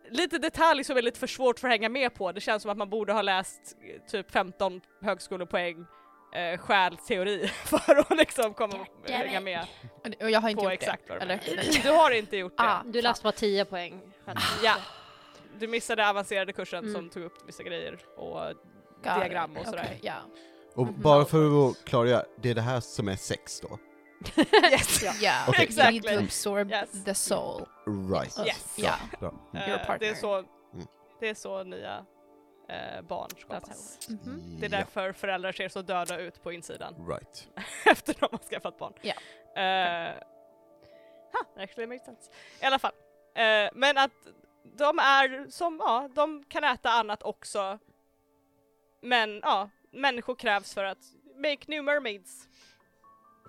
lite detalj som är lite för svårt för att hänga med på. Det känns som att man borde ha läst eh, typ 15 högskolepoäng eh, själsteori för att liksom komma och hänga med Och jag har inte gjort exakt det. Eller? Du har inte gjort det. Ah, Du läste bara 10 poäng. Att- Ja. Du missade avancerade kursen Mm. som tog upp vissa grejer och Got diagram och sådär. Okej, Ja. Och bara för att klargöra, det är det här som är sex då? yes. Yeah, Okej. you need Exactly. to absorb Yes. the soul. Right. Yes. Ja. Bra. Eh, Your det, är partner. så, Mm. det är så nya eh, barn skapas. Mhm. Det är därför föräldrar ser så döda ut på insidan Right. efter de har skaffat barn. Ja. Eh, huh, actually makes sense. I alla fall. Eh, men att de är som, ja, de kan äta annat också. Men ja, människor krävs för att make new mermaids.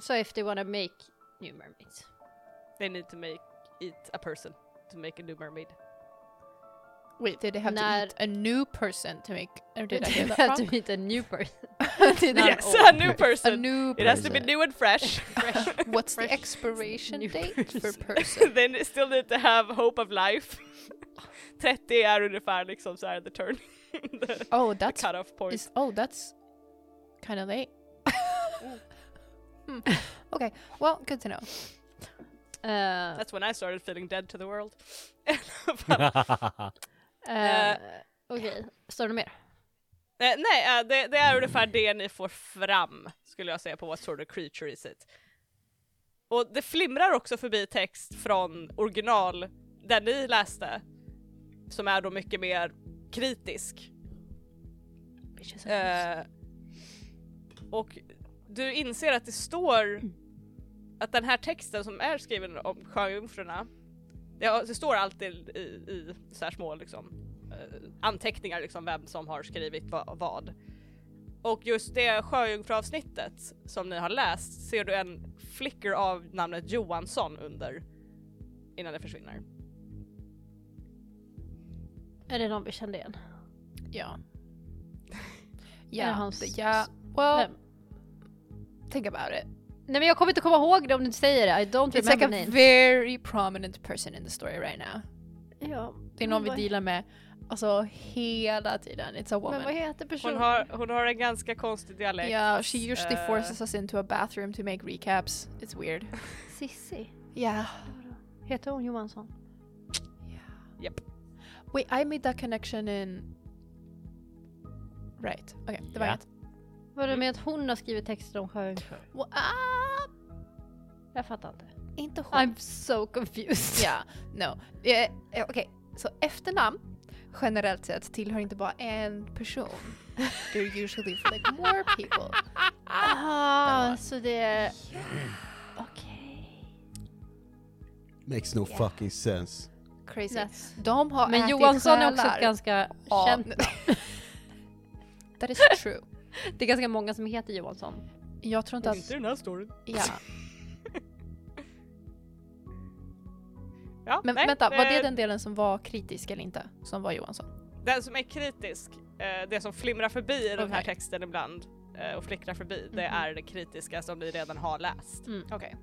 So if they wanna make new mermaids. They need to make eat a person to make a new mermaid. Wait, did they have När- to eat a new person to make... Or did I hear They that have to wrong? meet a new person. Did Not Yes, old. a new a person. new It has to be person. new and fresh. What's the fresh expiration new date for person. person? They still need to have hope of life. 30 är er ungefär liksom så er här the turn. the, Oh, the that's cut-off point. is oh that's kind of late. Hmm. Okay, well, good to know. Uh, That's when I started feeling dead to the world. uh, Okej, står det mer? Eh, nej, eh, det, det är ungefär det ni får fram, skulle jag säga, på what sort of creature is it. Och det flimrar också förbi text från original, där ni läste, som är då mycket mer kritisk. Eh, och du inser att det står att den här texten som är skriven om sjöjungfrurna, det, det står alltid i, i så här små liksom, eh, anteckningar liksom vem som har skrivit va, vad. Och just det sjöjungfruavsnittet som ni har läst ser du en flicker av namnet Johansson under innan det försvinner. Är det någon vi kände igen? Är det Yeah. hans- yeah. Well, Vem? Think about it. Nej men jag kommer inte komma ihåg det om du inte säger det. I don't It's like remember a names. very prominent person in the story right now. Ja, Det är någon vi vad- dealar med alltså hela tiden. It's a Men vad woman. heter personen? Hon har, hon har en ganska konstig dialekt. Yeah, she usually Eh, forces us into a bathroom to make recaps. It's weird. Sissi. Yeah. Heter hon Johansson? Japp. Wait, I made that connection in... Right. Okej, det var Ja. inget. Vad du med att hon har skrivit texter om sjöjungfrur? Well, ah, Jag fattar inte. inte hon. I'm so confused. Ja, no. Eh, Okej, så efternamn generellt sett tillhör inte bara en person. They're usually for like more people. Ah, så det är... Okej. Makes no fucking sense. Crazy. That's- De har Men ätit Johansson är också själar. ett ganska känt. That is true. Det är ganska många som heter Johansson. Jag tror inte att... Inte den här storyn. Ja. Ja, Men nej, vänta, var det eh, den delen som var kritisk eller inte? Som var Johansson? Den som är kritisk, eh, det som flimrar förbi i den här texten ibland eh, och flickrar förbi, det Mhm. är det kritiska som ni redan har läst. Mm. Okej.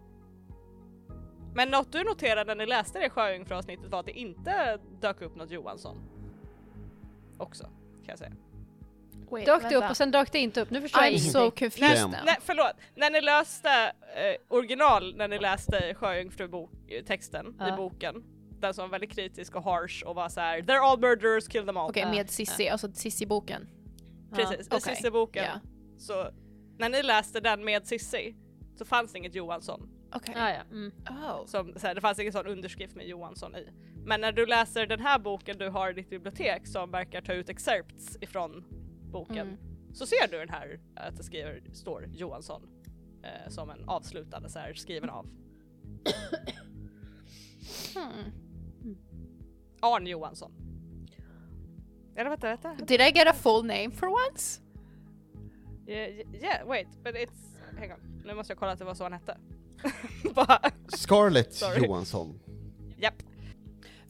Men något du noterade när ni läste det sjöjungfruavsnittet var att det inte dök upp något Johansson. Också, kan jag säga. Wait, Dök det upp vänta. och sen dök det inte upp. Nu förstår jag I'm ingenting. so confused. Nej förlåt, när ni läste eh, original, när ni läste sjöjungfrutexten Ja. i boken, den som var väldigt kritisk och harsh och var så här: “They're all murderers, kill them all”. Okej, Ja, med Sissi, alltså Sissi-boken. Precis, i okej. Cissi-boken. Ja. Så när ni läste den med Sissi så fanns det inget Johansson. Okej. Ah, ja. mm. Oh. Som, så här, det fanns ingen sån underskrift med Johansson i. Men när du läser den här boken du har i ditt bibliotek som verkar ta ut excerpts ifrån boken Mm. så ser du den här att det skriver, står Johansson eh, som en avslutande så här, skriven av Hmm. Arn Johansson. Eller vänta, vänta. Did I get a full name for once? Yeah, yeah, wait, but it's... Hang on, nu måste jag kolla att det var så han hette. Scarlett. Johansson. japp.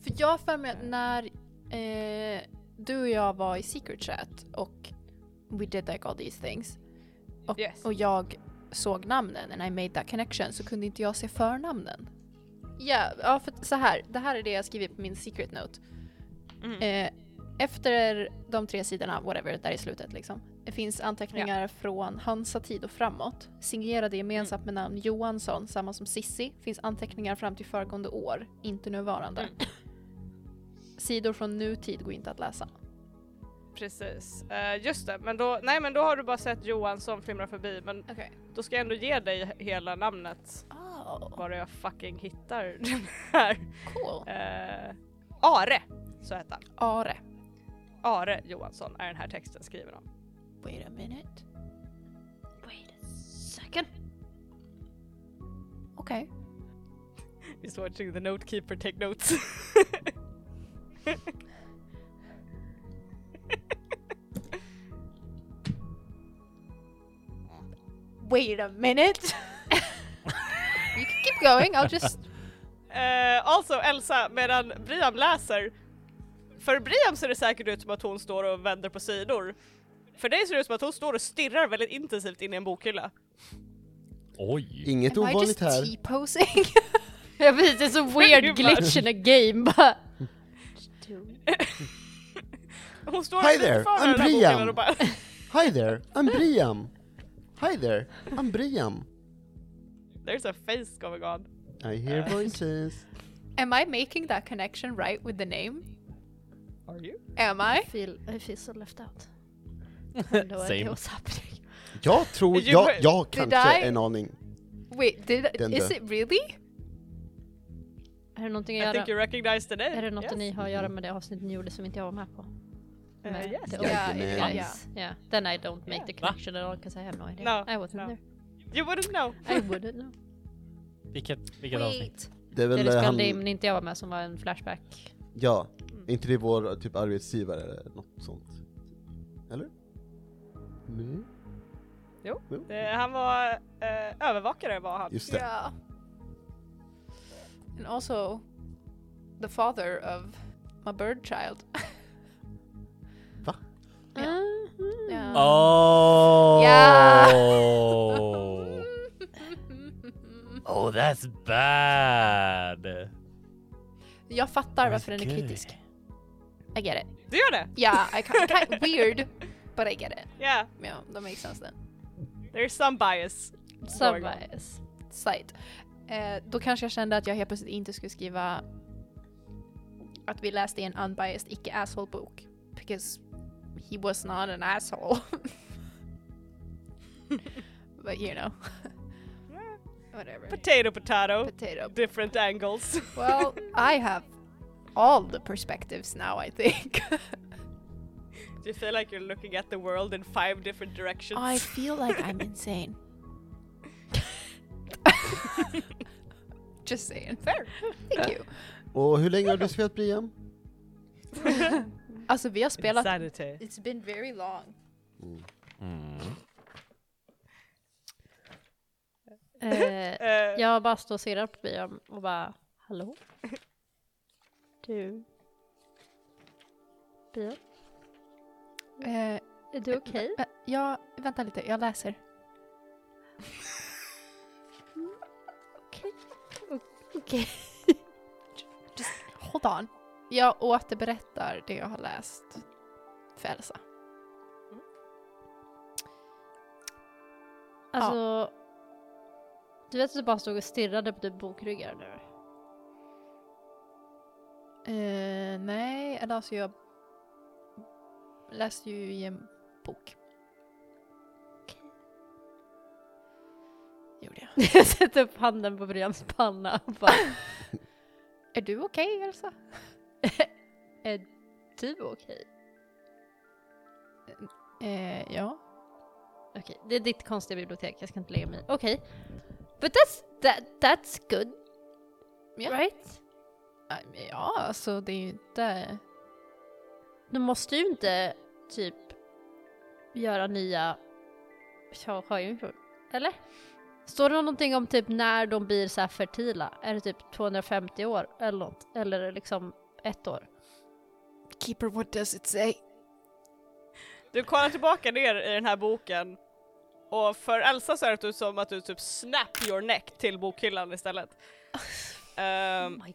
För jag har för mig att när eh, du och jag var i secret chat och we did like all these things och, Yes. och jag såg namnen and I made that connection så kunde inte jag se förnamnen. Ja, ja för så här, det här är det jag skrivit på min secret note. Mm. Eh, efter de tre sidorna, whatever, där i slutet liksom. Det finns anteckningar från Hansa tid och framåt. Signerade gemensamt med namn Johansson, samma som Sissi. Finns anteckningar fram till föregående år, inte nuvarande. Mm. Sidor från nutid går inte att läsa. Precis. Eh, just det, men då, nej men då har du bara sett Johansson flimra förbi men Okej. då ska jag ändå ge dig hela namnet. Oh, Bara jag fucking hittar den här. cool. Eh, Are, så heter han. Are. Are Johansson är den här texten skriven om. Wait a minute. Wait a second. Okej. He's watching the notekeeper take notes. Wait a minute. you can keep going, I'll just... Eh, also Elsa, medan Briam läser, för Briam ser det säkert ut som att hon står och vänder på sidor. För dig ser det ut som att hon står och stirrar väldigt intensivt in i en bokhylla. Oj! Inget Am I ovanligt just här. T-posing? Jag vet, det är så weird glitch in a game bara. Hon står Hi there, I'm den här Briam. och bara Hi there, I'm Briam. Hi there, I'm Briam. There's a face going on. I hear voices. Am I making that connection right with the name? Are you? Am I? I feel, I feel so left out. I have no Same. idea what's happening. Jag tror, You jag, were- jag Did kanske I? en aning. Wait, did Den is där. it really? Är det någonting I att think göra, you recognize the name. är det något yes. ni har att göra med det avsnittet ni gjorde som inte jag var med på? Med yes. the Yeah, Jajamän. guys? Yeah. Then I don't make Yeah. the connection at all because I have no idea. No, I wasn't no. there. You wouldn't know. I wouldn't know. Vilket, vilket avsnitt? Det är Det väl spelade han, in inte jag var med som var en flashback. ja, inte det vår typ arbetsgivare eller något sånt? Eller? Nej? Eh, han var eh, övervakare var han. Just det. Yeah. And also the father of my bird child. Va? Yeah. Mhm. Yeah. Oh! Ja. Oh, that's bad! Jag fattar varför den är kritisk. I get it. Du gör det? Yeah, I kind kind weird, but I get it. Yeah, Yeah, that makes sense then. there's some bias. Some bias. Slight. Eh, då kanske jag kände att jag helt plötsligt inte skulle skriva att vi läste en unbiased icke-asshole bok. Because he was not an asshole. but you know. Whatever. Potato potato. Potato. Different angles. Well, I have all the perspectives now, I think. Do you feel like you're looking at the world in five different directions? I feel like I'm insane. Just saying. Fair. Thank you. Och hur länge har du spelat Briam? Alltså vi har spelat... Insanity. It's been very long. Mm. Eh, Eh, jag bara står och stirrar på Brian och bara Hallå? Du? Brian? Eh, Är du okej? Vä- Ja, vänta lite, jag läser. Okej. Okej. Hold on. Jag återberättar det jag har läst för Elsa. Alltså, du vet att du bara stod och stirrade på typ bokryggar nu? Eh, nej, eller alltså jag läste ju i en bok. Gjorde jag. Jag sätter upp handen på Brians panna och bara Är du okej Elsa? Är du okej? Eh, ja. Okej, det är ditt konstiga bibliotek, jag ska inte lägga mig. Okej. But that's, that, that's good. Ja. Right? Eh, Ja, alltså det är ju inte... de måste ju inte typ göra nya... Jag har ju Eller? Står det någonting om typ när de blir så här fertila? Är det typ 250 år eller något? Eller är det liksom ett år? Keeper, what does it say? Du kollar tillbaka ner i den här boken och för Elsa så är det som att du typ snap your neck till bokhyllan istället. Ehm, Oh my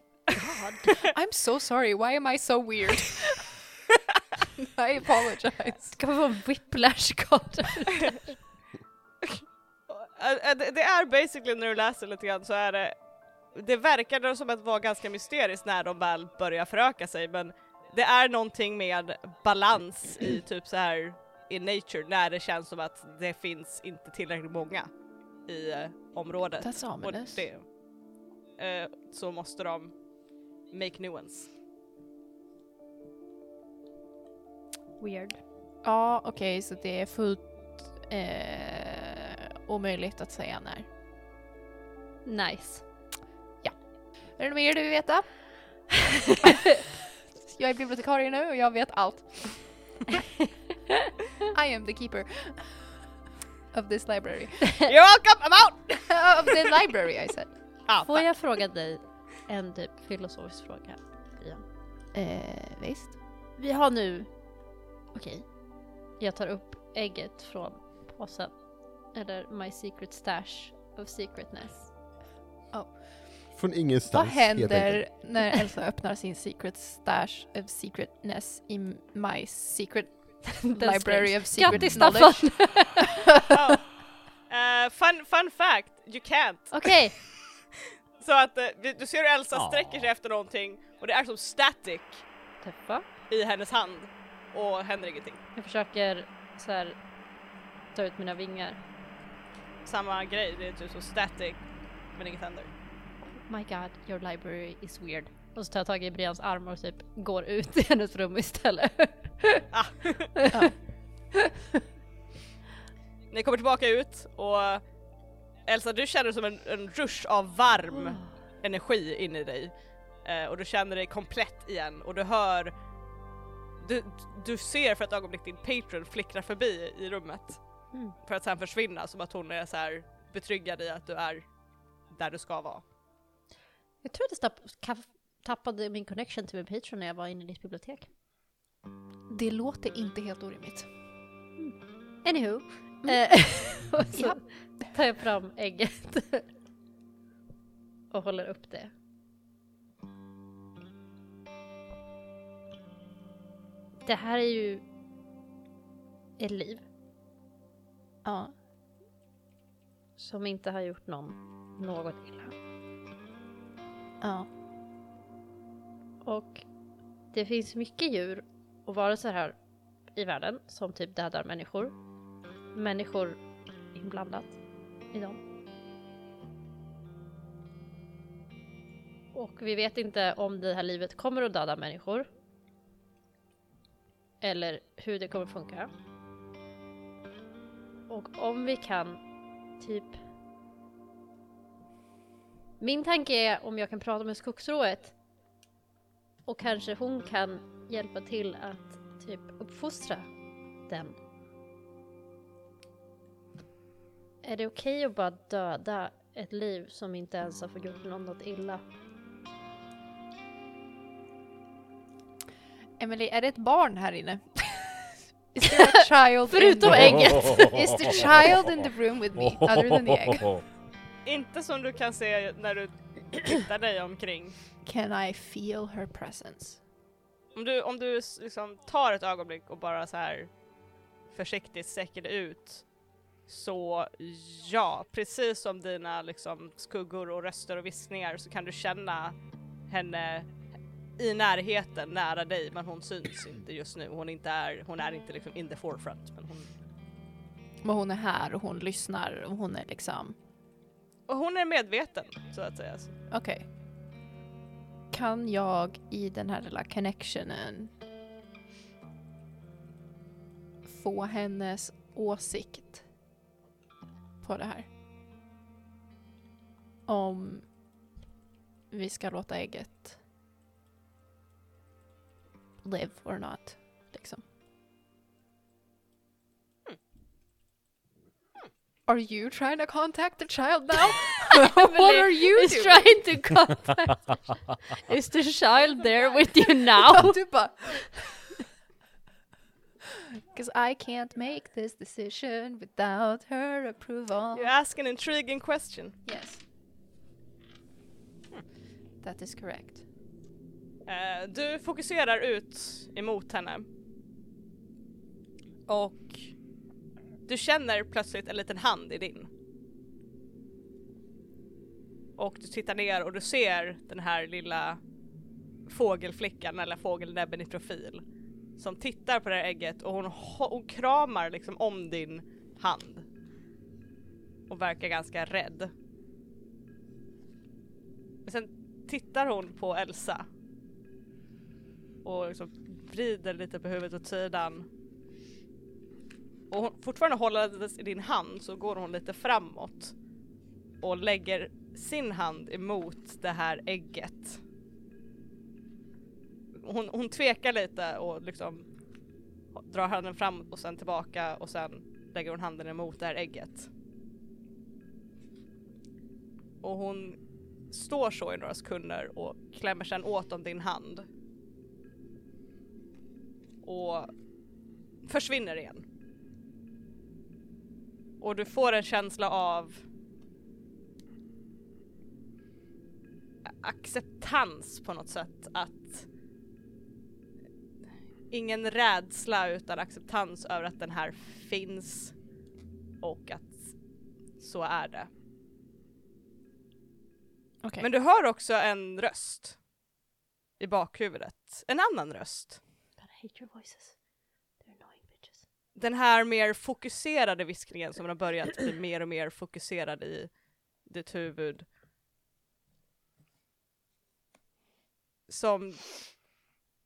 god. I'm so sorry, why am I so weird? I apologize. Ska vi få en whiplash-skada? Äh, äh, det är basically när du läser lite grann så är det det verkar som att vara ganska mysteriskt när de väl börjar föröka sig men det är någonting med balans i typ så här i nature när det känns som att det finns inte tillräckligt många i eh, området. That's Och ominous. det, eh, så måste de make new ones. Weird. Ja, okej, så det är fullt eh, omöjligt att säga när. Nice. Är det något mer du vill veta? jag är bibliotekarie nu och jag vet allt. I am the keeper of this library. You're welcome, I'm out! of the library I said. Ah, Får jag fråga dig en typ filosofisk fråga? Brian? Eh, visst. Vi har nu... Okej. Jag tar upp ägget från påsen. Eller my secret stash of secretness. Från ingenstans. Vad händer när Elsa öppnar sin secret stash of secretness i my secret library of secret Grattis knowledge? Oh. Eh, fun, fun fact, you can't. Okej, Så att vi- du ser hur Elsa sträcker sig efter någonting och det är som static Teffa. i hennes hand och händer ingenting. Jag försöker så här ta ut mina vingar. Samma grej, det är typ så static men inget händer. My god, your library is weird. Och så tar jag tag i Brians arm och typ går ut i hennes rum istället. Ah. Ni kommer tillbaka ut och Elsa du känner som en, en rush av varm energi in i dig. Eh, och du känner dig komplett igen och du hör du, du ser för ett ögonblick din patron flickra förbi i rummet Mm. för att sen försvinna som att hon är så här betryggad i att du är där du ska vara. Jag tror att jag tappade min connection till min Patreon när jag var inne i ditt bibliotek. Det låter inte helt orimligt. Anywho. Mm. Eh, och så tar jag fram ägget. och håller upp det. Det här är ju ett liv Ja. som inte har gjort någon något illa. Ja. Och det finns mycket djur och varelser här i världen som typ dödar människor. Människor inblandat i dem. Och vi vet inte om det här livet kommer att döda människor. Eller hur det kommer funka. Och om vi kan typ Min tanke är om jag kan prata med skogsrået och kanske hon kan hjälpa till att typ uppfostra den. Är det okej att bara döda ett liv som inte ens har fått gjort någon något illa? Emily, är det ett barn här inne? Is there a child Förutom in ägget! Is the child in the room with me other than the egg? Inte som du kan se när du tittar dig omkring. Can I feel her presence? Om du, om du liksom tar ett ögonblick och bara så här försiktigt dig ut så ja, precis som dina liksom skuggor och röster och viskningar så kan du känna henne i närheten, nära dig, men hon syns inte just nu. Hon, inte är, hon är inte liksom in the forefront, men hon, Men hon är här och hon lyssnar och hon är liksom... och hon är medveten så att säga. Okej. Kan jag i den här lilla connectionen få hennes åsikt på det här? Om vi ska låta ägget live or not. liksom. Hmm. Are you trying to contact the child now? What are you is doing? trying to contact. is the child there with you now? Because I can't make this decision without her approval. You ask an intriguing question. Yes. Hmm. That is correct. Eh, du fokuserar ut emot henne. Och du känner plötsligt en liten hand i din. Och du tittar ner och du ser den här lilla fågelflickan eller fågelnäbben i profil. Som tittar på det här ägget och hon, hon kramar liksom om din hand. Och verkar ganska rädd. Men sen tittar hon på Elsa och liksom vrider lite på huvudet åt sidan. Och hon, fortfarande hållandes i din hand så går hon lite framåt och lägger sin hand emot det här ägget. Hon, hon tvekar lite och liksom drar handen framåt och sen tillbaka och sen lägger hon handen emot det här ägget. Och hon står så i några sekunder och klämmer sen åt om din hand och försvinner igen. Och du får en känsla av acceptans på något sätt att ingen rädsla utan acceptans över att den här finns och att så är det. Okej. Men du hör också en röst i bakhuvudet. En annan röst. Hate your voices. They're annoying bitches. den här mer fokuserade viskningen som har börjat bli mer och mer fokuserad i ditt huvud. Som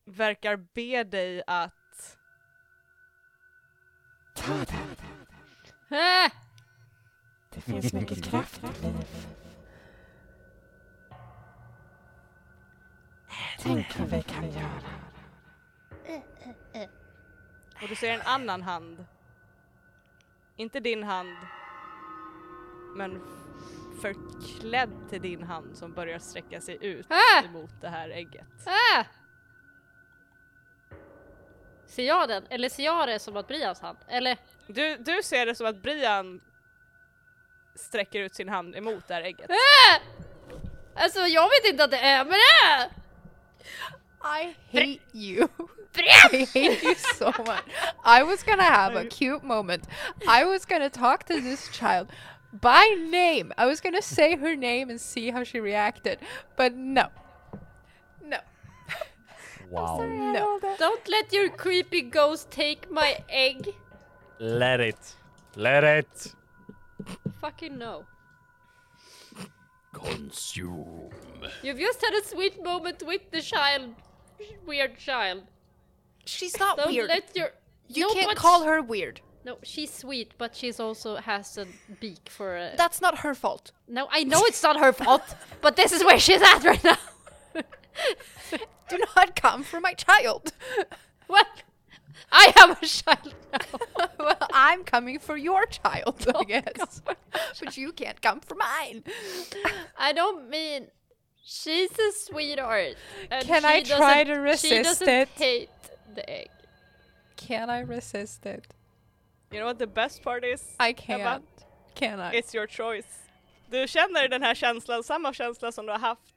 verkar be dig att Ah! Det finns mycket kraft i liv. Tänk vad vi kan göra. Och du ser en annan hand. Inte din hand, men förklädd till din hand som börjar sträcka sig ut Ah! emot det här ägget. Ah! Ser jag den? Eller ser jag det som att Brians hand? Eller? Du, du ser det som att Brian sträcker ut sin hand emot det här ägget. Ah! Alltså jag vet inte att det är, men det är! I hate you. I hate you so much. I was gonna have a cute moment. I was gonna talk to this child by name. I was gonna say her name and see how she reacted. But no. No. Wow. No. Don't let your creepy ghost take my egg. Let it. Let it. Fucking no. Consume. You've just had a sweet moment with the child. Weird child. She's not Don't weird. let your... You No, can't call her weird. No, she's sweet, but she's also has a beak for a... That's not her fault. No, I know it's not her fault, but this is where she's at right now. Do not come for my child. What? I have a child now. well, I'm coming for your child, I oh, guess. but you can't come for mine. I don't mean she's a sweetheart. and Can she I try doesn't- to She resist doesn't it? hate the egg. Can I resist it? You know what the best part is? I can't. Can I? It's your choice. Du känner den här känslan, samma känsla som du har haft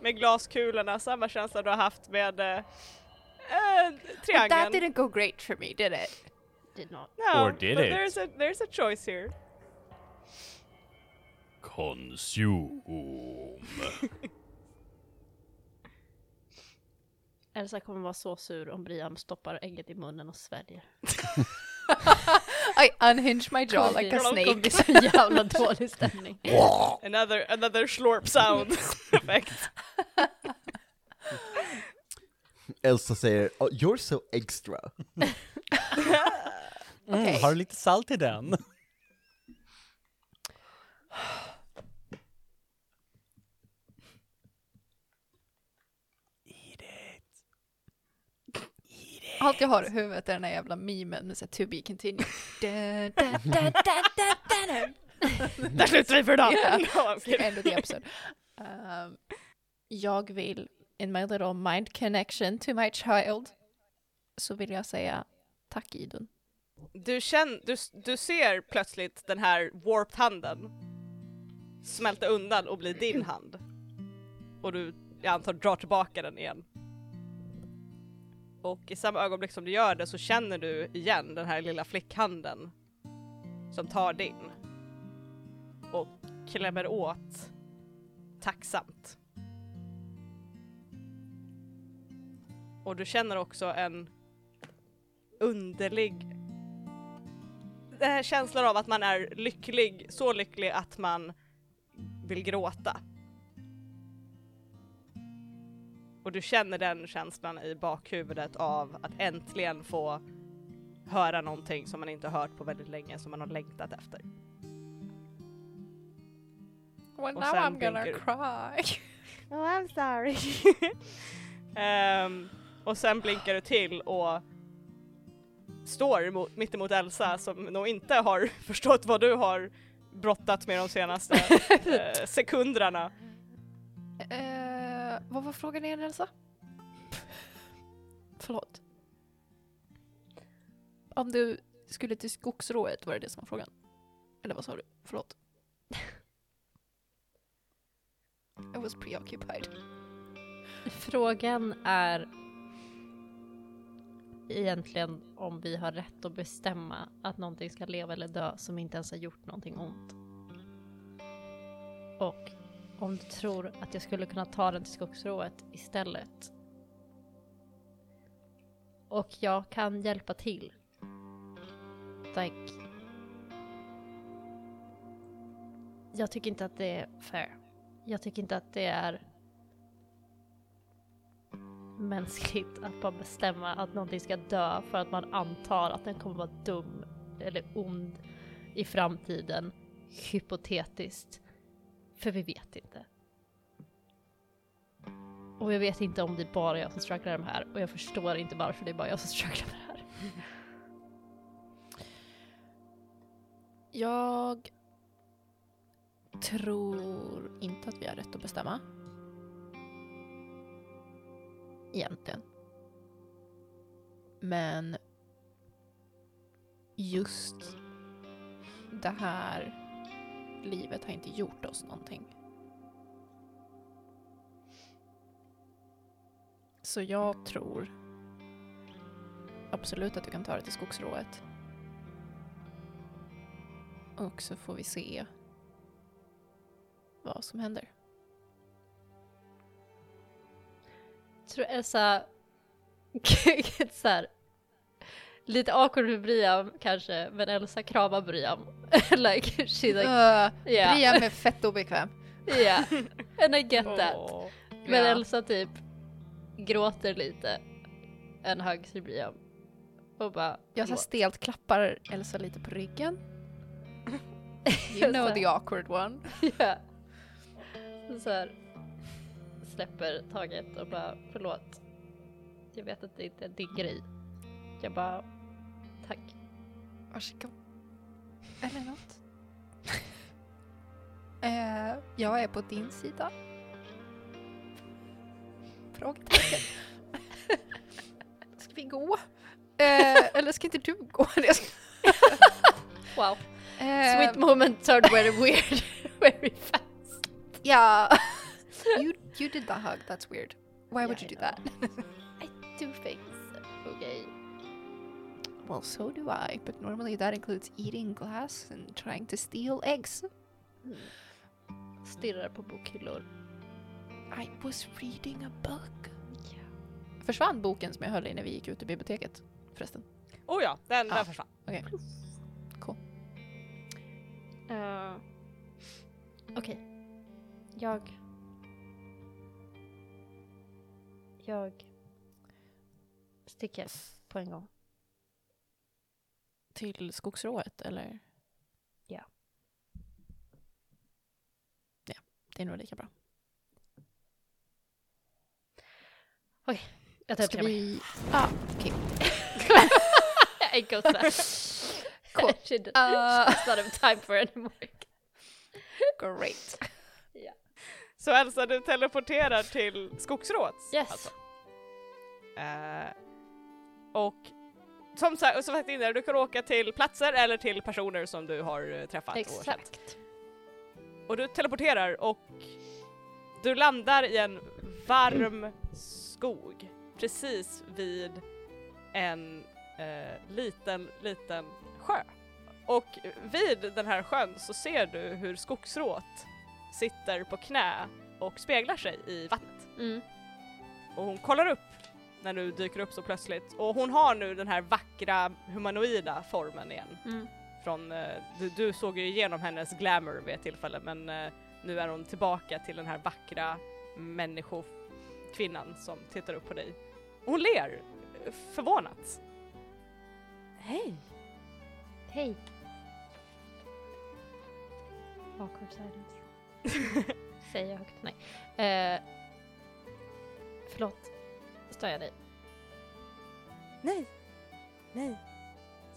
med glaskulorna, samma känsla du har haft med eh, eh, But triangeln. that didn't go great for me, did it? Did not. no, Or did but it? There's a, there's a choice here. Consume. Elsa kommer vara så sur om Brian stoppar ägget i munnen och sväljer. I unhinged my jaw like a Det kommer bli snake. så jävla dålig stämning. Another, another slurp sound effect. Elsa säger oh, “You're so extra”. Mm, har du lite salt i den? Eat it. Eat Allt jag har i huvudet är den här jävla memen med såhär to be continued. Där slutar vi för idag! Of the episode. Um, jag vill, in my little mind connection to my child, så vill jag säga tack Idun. Du, känn, du, du ser plötsligt den här warped handen smälta undan och bli din hand. Och du, jag antar, drar tillbaka den igen. Och i samma ögonblick som du gör det så känner du igen den här lilla flickhanden som tar din. Och klämmer åt tacksamt. Och du känner också en underlig den här känslan av att man är lycklig, så lycklig att man vill gråta. Och du känner den känslan i bakhuvudet av att äntligen få höra någonting som man inte hört på väldigt länge, som man har längtat efter. Well, Och now sen I'm gonna blinkar du. cry. Oh I'm sorry. Ehm, och sen blinkar du till och står mot, mitt emot Elsa som nog inte har förstått vad du har brottats med de senaste eh, sekunderna. Eh, vad var frågan igen Elsa? Förlåt. Om du skulle till skogsrået var det det som var frågan? Eller vad sa du? Förlåt. I was preoccupied. Frågan är egentligen om vi har rätt att bestämma att någonting ska leva eller dö som inte ens har gjort någonting ont. Och om du tror att jag skulle kunna ta den till skogsrået istället. Och jag kan hjälpa till. Tack. Jag tycker inte att det är fair. Jag tycker inte att det är mänskligt att bara bestämma att någonting ska dö för att man antar att den kommer vara dum eller ond i framtiden. Hypotetiskt. För vi vet inte. Och jag vet inte om det är bara jag som strugglar med det här och jag förstår inte varför det är bara jag som strugglar med det här. Jag tror inte att vi har rätt att bestämma. Egentligen. Men just det här livet har inte gjort oss någonting. Så jag tror absolut att du kan ta det till skogsrået. Och så får vi se vad som händer. Jag tror Elsa, så här, lite awkward med Briam kanske, men Elsa kramar Briam. like, she's like, Uh, yeah, Brian är fett obekväm. yeah, and I get that. Åh. Men Ja. Elsa typ gråter lite, en hugg till Briam. Och bara, Jag så stelt klappar Elsa lite på ryggen. You know the awkward one. Ja. Så, så här, släpper taget och bara förlåt. Jag vet att det inte är din grej. Jag bara tack. Varsågod. Eller något. eh, jag är på din sida. Frågetecken. ska vi gå? Eh, eller ska inte du gå? Wow. Eh, Sweet moment turned very weird. very fast. Ja. you, you did the hug, that's weird. Why would Yeah, you I do that? I do things. Okay. well, so do I, but normally that includes eating glass and trying to steal eggs. Stirrar på bokhyllor. I was reading a book. Försvann boken som jag höll i när vi gick ut ur biblioteket förresten? Oh ja, den, Ja. den försvann. Okej. Uh, Okej. Jag... Jag sticker på en gång. Till skogsrået eller? Ja. Ja, det är nog lika bra. Jag tar upp Ska mig. vi... Ah, okej. Jag går såhär. Cool. She did- Uh, It's not have time for anymore. great. Så Elsa, du teleporterar till Skogsråds? Yes. alltså. Eh, och som som sagt innan, du kan åka till platser eller till personer som du har eh, träffat och känt. Exakt. Och du teleporterar och du landar i en varm skog precis vid en eh, liten, liten sjö. Och vid den här sjön så ser du hur skogsråt sitter på knä och speglar sig i vattnet. Mm. Och hon kollar upp när du dyker upp så plötsligt och hon har nu den här vackra humanoida formen igen. Mm. Från, eh, du, du såg ju igenom hennes glamour vid ett tillfälle men eh, nu är hon tillbaka till den här vackra människokvinnan som tittar upp på dig. Och hon ler eh, förvånat. Hej! Hej. Awkward silence. Säger jag högt. Nej. Eh, förlåt. Stör jag dig? Nej! Nej!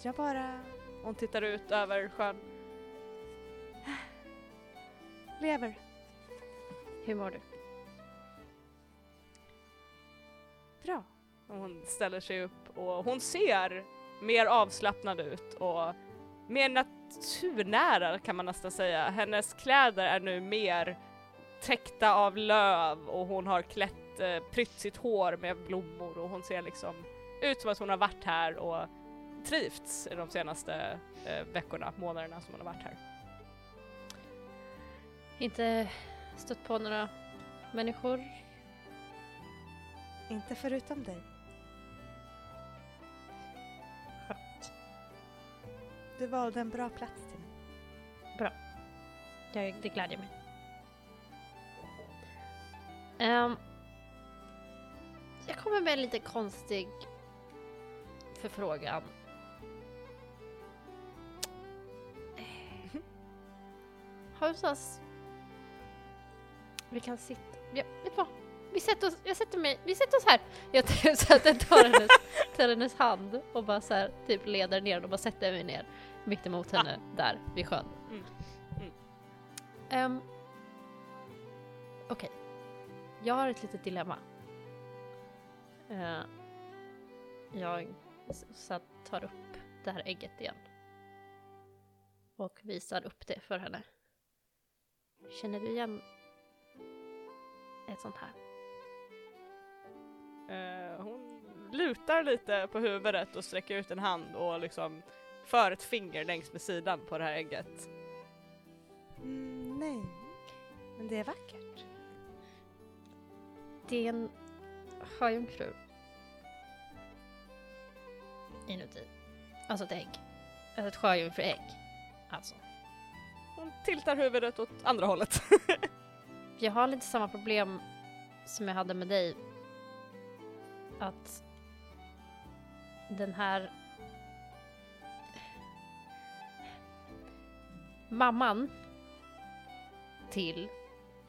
Jag bara... Hon tittar ut över sjön. Lever. Hur mår du? Bra. Hon ställer sig upp och hon ser mer avslappnad ut och mer naturnära kan man nästan säga. Hennes kläder är nu mer täckta av löv och hon har klätt, eh, prytt sitt hår med blommor och hon ser liksom ut som att hon har varit här och trivts i de senaste eh, veckorna, månaderna som hon har varit här. Inte stött på några människor? Inte förutom dig. Skönt. Du valde en bra plats till mig. Jag, det glädjer mig. Ehm, jag kommer med en lite konstig förfrågan. Hausas. Vi kan sitta... Ja, vet du vad? Vi sätter oss, jag sätter mig, vi sätter oss här. Jag så att jag tar hennes, tar hennes hand och bara så här, typ leder ner och bara sätter mig ner mitt emot henne där vid sjön. Mm. Mm. Ehm, Okej. Jag har ett litet dilemma. Eh, jag så tar upp det här ägget igen. Och visar upp det för henne. Känner du igen ett sånt här? Eh, hon lutar lite på huvudet och sträcker ut en hand och liksom för ett finger längs med sidan på det här ägget. Mm, nej, men det är vackert. Det är en sjöjungfru. Inuti. Alltså ett ägg. Alltså ett sjöjungfruägg. Alltså. Hon tiltar huvudet åt andra hållet. Jag har lite samma problem som jag hade med dig. Att den här mamman till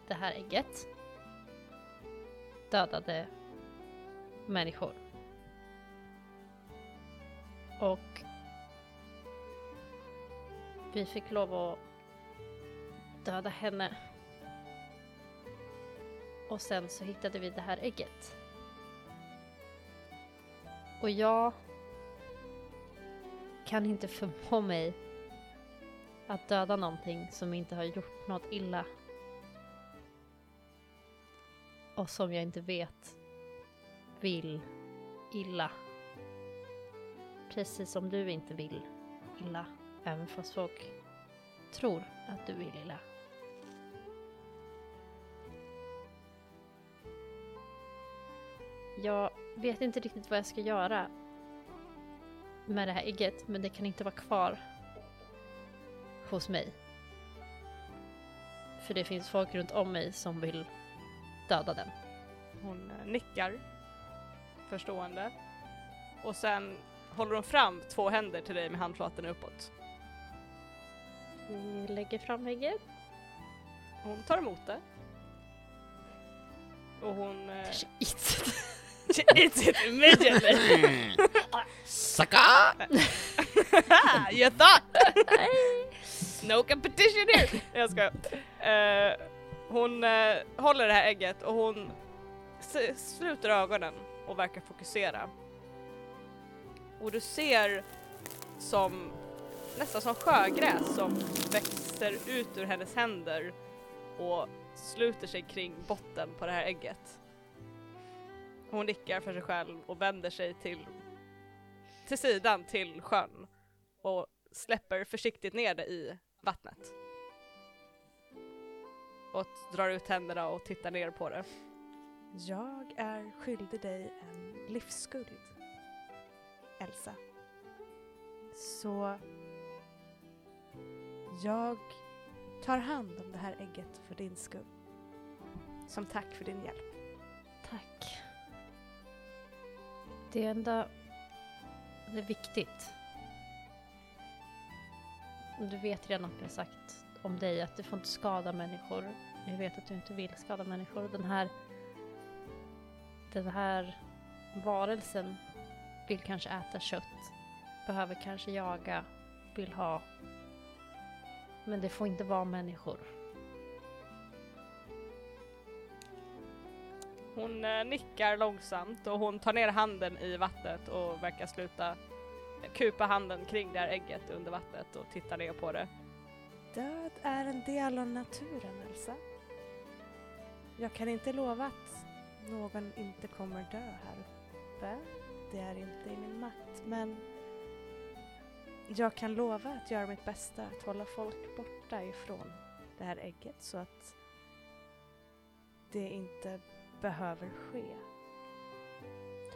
det här ägget dödade människor. Och vi fick lov att döda henne och sen så hittade vi det här ägget. Och jag kan inte förmå mig att döda någonting som inte har gjort något illa. Och som jag inte vet vill illa. Precis som du inte vill illa. Även fast folk tror att du vill illa. Jag vet inte riktigt vad jag ska göra med det här ägget, men det kan inte vara kvar hos mig. För det finns folk runt om mig som vill döda den. Hon eh, nickar förstående och sen håller hon fram två händer till dig med handflaten uppåt. Vi lägger fram ägget. Hon tar emot det. Och hon... Eh, She eats it immediately! Sucka! you thought! no competition here! Jag ska. Uh, hon eh, håller det här ägget och hon sluter ögonen och verkar fokusera. Och du ser som nästan som sjögräs som växer ut ur hennes händer och sluter sig kring botten på det här ägget. Hon nickar för sig själv och vänder sig till, till sidan till sjön och släpper försiktigt ner det i vattnet. Och drar ut händerna och tittar ner på det. Jag är skyldig dig en livsskuld, Elsa. Så jag tar hand om det här ägget för din skull. Som tack för din hjälp. Tack. Det är ändå... Det är viktigt. Du vet redan att jag har sagt om dig att du får inte skada människor. Jag vet att du inte vill skada människor. Den här... Den här varelsen vill kanske äta kött. Behöver kanske jaga. Vill ha. Men det får inte vara människor. Hon eh, nickar långsamt och hon tar ner handen i vattnet och verkar sluta kupa handen kring det här ägget under vattnet och tittar ner på det. Död är en del av naturen, Elsa. Jag kan inte lova att någon inte kommer dö här uppe. Det är inte i min makt, men jag kan lova att göra mitt bästa att hålla folk borta ifrån det här ägget så att det inte behöver ske.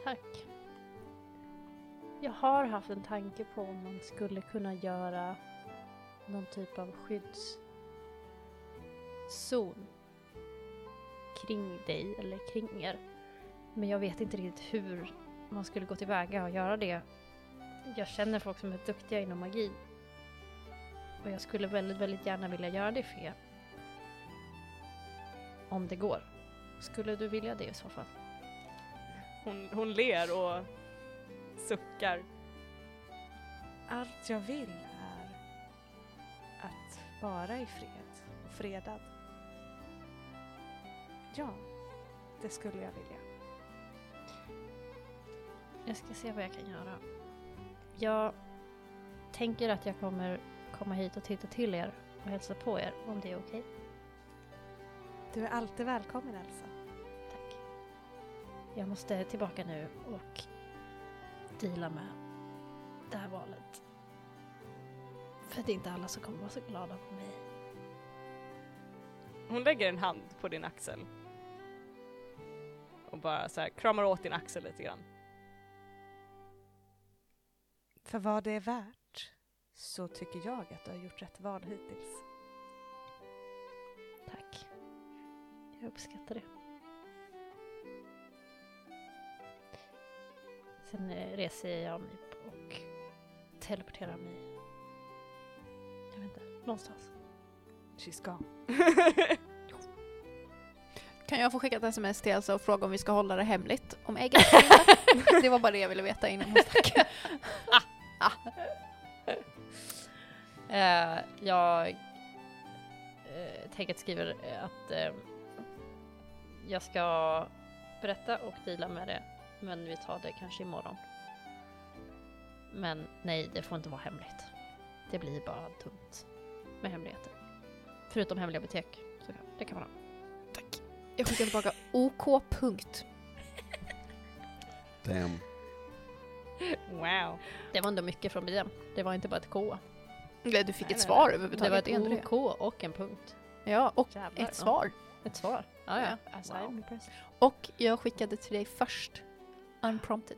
Tack. Jag har haft en tanke på om man skulle kunna göra någon typ av skyddszon kring dig eller kring er. Men jag vet inte riktigt hur man skulle gå tillväga och göra det. Jag känner folk som är duktiga inom magi. Och jag skulle väldigt, väldigt gärna vilja göra det för er. Om det går. Skulle du vilja det i så fall? Hon, hon ler och suckar. Allt jag vill är att vara i fred och fredad. Ja, det skulle jag vilja. Jag ska se vad jag kan göra. Jag tänker att jag kommer komma hit och titta till er och hälsa på er om det är okej. Du är alltid välkommen Elsa. Tack. Jag måste tillbaka nu och deala med det här valet. För det är inte alla som kommer vara så glada på mig. Hon lägger en hand på din axel. Och bara så här kramar åt din axel lite grann. För vad det är värt så tycker jag att du har gjort rätt val hittills. Tack. Jag uppskattar det. Sen eh, reser jag mig och teleporterar mig. Jag vet inte, någonstans. She's gone. Kan jag få skicka ett sms till Elsa och fråga om vi ska hålla det hemligt om ägget? det var bara det jag ville veta innan hon stack. Eh, jag eh, tänker att skriver att eh, jag ska berätta och deala med det, men vi tar det kanske imorgon. Men nej, det får inte vara hemligt. Det blir bara dumt med hemligheter. Förutom hemliga bibliotek, så det kan man ha. Jag skickar tillbaka OK. Punkt. Damn. Wow. Det var ändå mycket från början. Det var inte bara ett K. Nej, Du fick Nej, ett nej, svar nej. överhuvudtaget. Det var ett ändå det. OK och en punkt. Ja, och Jävlar, ett svar. Ett svar. Ja, ja. Ja. Alltså, Wow. Och jag skickade till dig först. Unprompted.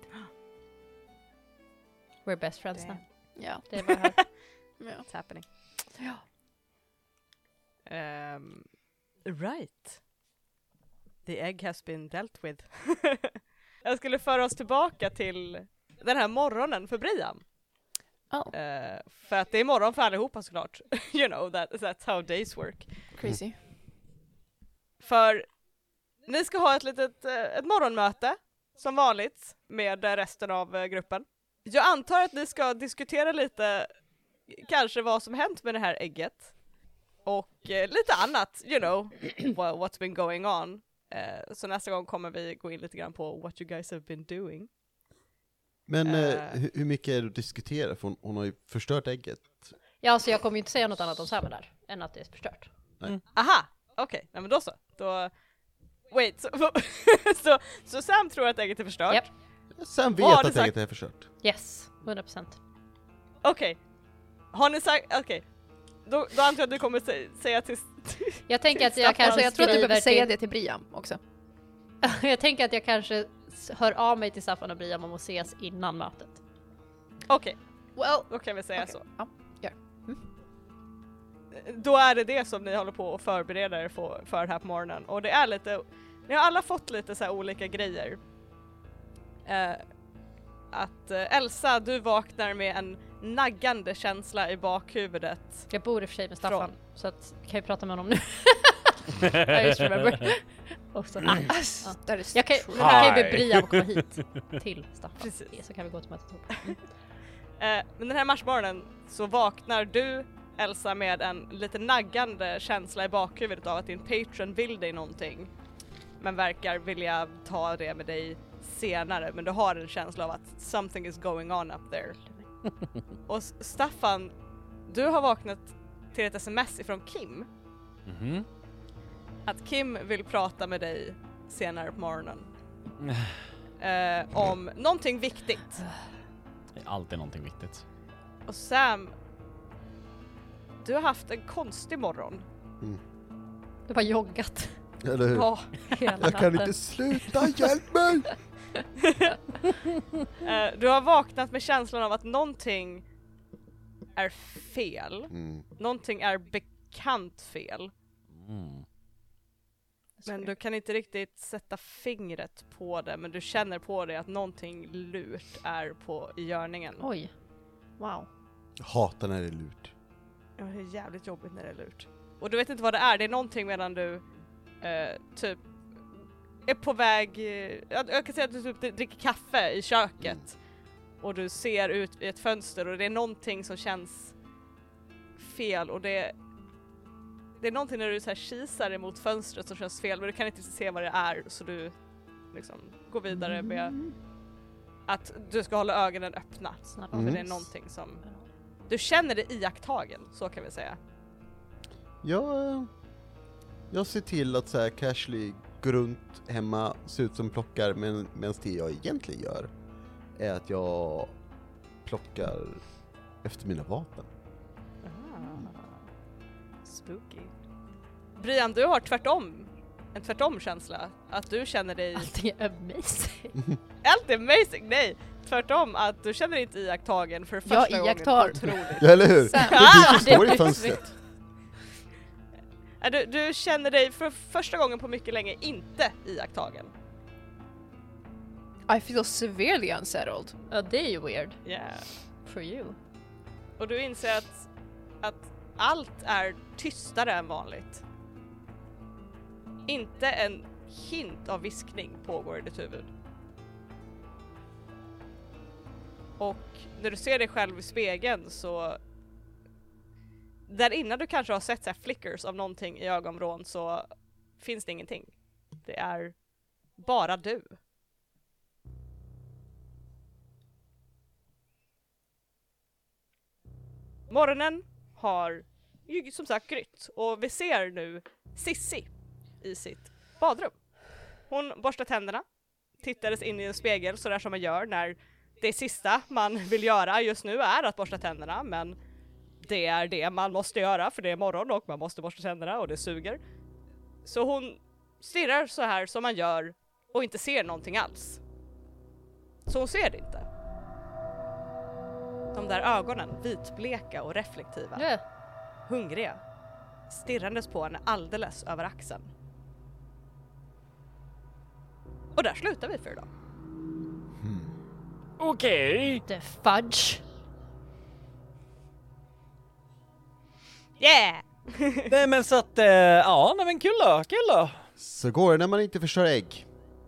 We're best friends now. Damn. Ja. Det var här. It's happening. Ja. Um, right. The egg has been dealt with. jag skulle föra oss tillbaka till den här morgonen för Brian. Oh. Eh, för att det är morgon för allihopa såklart. you know, that, that's how days work. Crazy. För ni ska ha ett litet eh, ett morgonmöte som vanligt med resten av eh, gruppen. Jag antar att ni ska diskutera lite kanske vad som hänt med det här ägget och eh, lite annat, you know, wha- what's been going on. Eh, så nästa gång kommer vi gå in lite grann på what you guys have been doing. Men Eh. hur, hur mycket är det att diskutera? För hon, hon har ju förstört ägget. Ja, alltså jag kommer ju inte säga något annat om Sam där, än att det är förstört. Aha, okej, nej men då så. Då... Wait, så, så, så Sam tror att ägget är förstört? Japp. Sen vet att sagt? ägget är förstört. Yes, 100%. Okej. Har ni sagt, okej. Då, då antar jag att du kommer sä- säga till... Jag tänker att jag kanske jag tror att du behöver säga till- det till Briam också. jag tänker att jag kanske hör av mig till Staffan och Brian om att ses innan mötet. Okej, Well, då kan vi säga Okej, så. ja, gör. Då är det det som ni håller på och förbereder er för, för här på morgonen. Och det är lite, ni har alla fått lite så här olika grejer. Eh, att eh, Elsa, du vaknar med en naggande känsla i bakhuvudet. Jag bor i och för sig med Staffan, Från- så att, kan jag prata med honom nu? I just remember. Och så, ah, Ass, that is jag kan, true. jag kan ju be. Brian komma hit till Staffan, Precis. så kan vi gå till mötet ihop. Eh, men den här marsmorgonen så vaknar du, Elsa, med en lite naggande känsla i bakhuvudet av att din patron vill dig någonting. Men verkar vilja ta det med dig senare, men du har en känsla av att something is going on up there. Och Staffan, du har vaknat till ett sms ifrån Kim. Mhm. Att Kim vill prata med dig senare på morgonen. Eh, om någonting viktigt. Det är alltid någonting viktigt. Och Sam, du har haft en konstig morgon. Du har joggat Eller hur? Ja, hela Jag kan natten. inte sluta, hjälp mig! eh, du har vaknat med känslan av att någonting är fel. Mm. Någonting är bekant fel. Mm. Men du kan inte riktigt sätta fingret på det, men du känner på dig att någonting lurt är på i görningen. Oj. Wow. Jag hatar när det är lurt. Ja, det är jävligt jobbigt när det är lurt. Och du vet inte vad det är, det är någonting medan du eh, typ är på väg, eh, jag, kan säga att du typ dricker kaffe i köket och du ser ut i ett fönster och det är någonting som känns fel och det det är någonting när du så här kisar emot fönstret som känns fel men du kan inte se vad det är så du liksom går vidare med att du ska hålla ögonen öppna. Mm. För det är någonting som du känner dig iakttagen, så kan vi säga. Jag, eh, jag ser till att så här casually gå runt hemma, se ut som plockar, men medan det jag egentligen gör är att jag plockar efter mina vapen. Spooky. Brian, du har tvärtom, en tvärtom känsla. Att du känner dig, Allting är amazing. allt är amazing, nej! Tvärtom, att du känner dig inte iakttagen för första Jag gången iakttar. på otroligt. Ja, eller hur? Det är du som står i fönstret. Äh, Du, du känner dig för första gången på mycket länge inte iakttagen. I feel severely unsettled. Ja, det är ju weird. Yeah. For you. Och du inser att, att allt är tystare än vanligt. Inte en hint av viskning pågår i ditt huvud. Och när du ser dig själv i spegeln så där innan du kanske har sett så här flickers av någonting i ögonvrån så finns det ingenting. Det är bara du. Morgonen har ju som sagt grytt och vi ser nu Sissi i sitt badrum. Hon borstar tänderna, tittades in i en spegel sådär som man gör när det sista man vill göra just nu är att borsta tänderna men det är det man måste göra för det är morgon och man måste borsta tänderna och det suger. Så hon stirrar så här som man gör och inte ser någonting alls. Så hon ser det inte. De där ögonen, vitbleka och reflektiva Ja. hungriga, stirrandes på henne alldeles över axeln. Och där slutar vi för idag. Okej. The fudge. Yeah! Nej men så att, eh, ja nej men kul då, kul då. Så går det när man inte förstör ägg.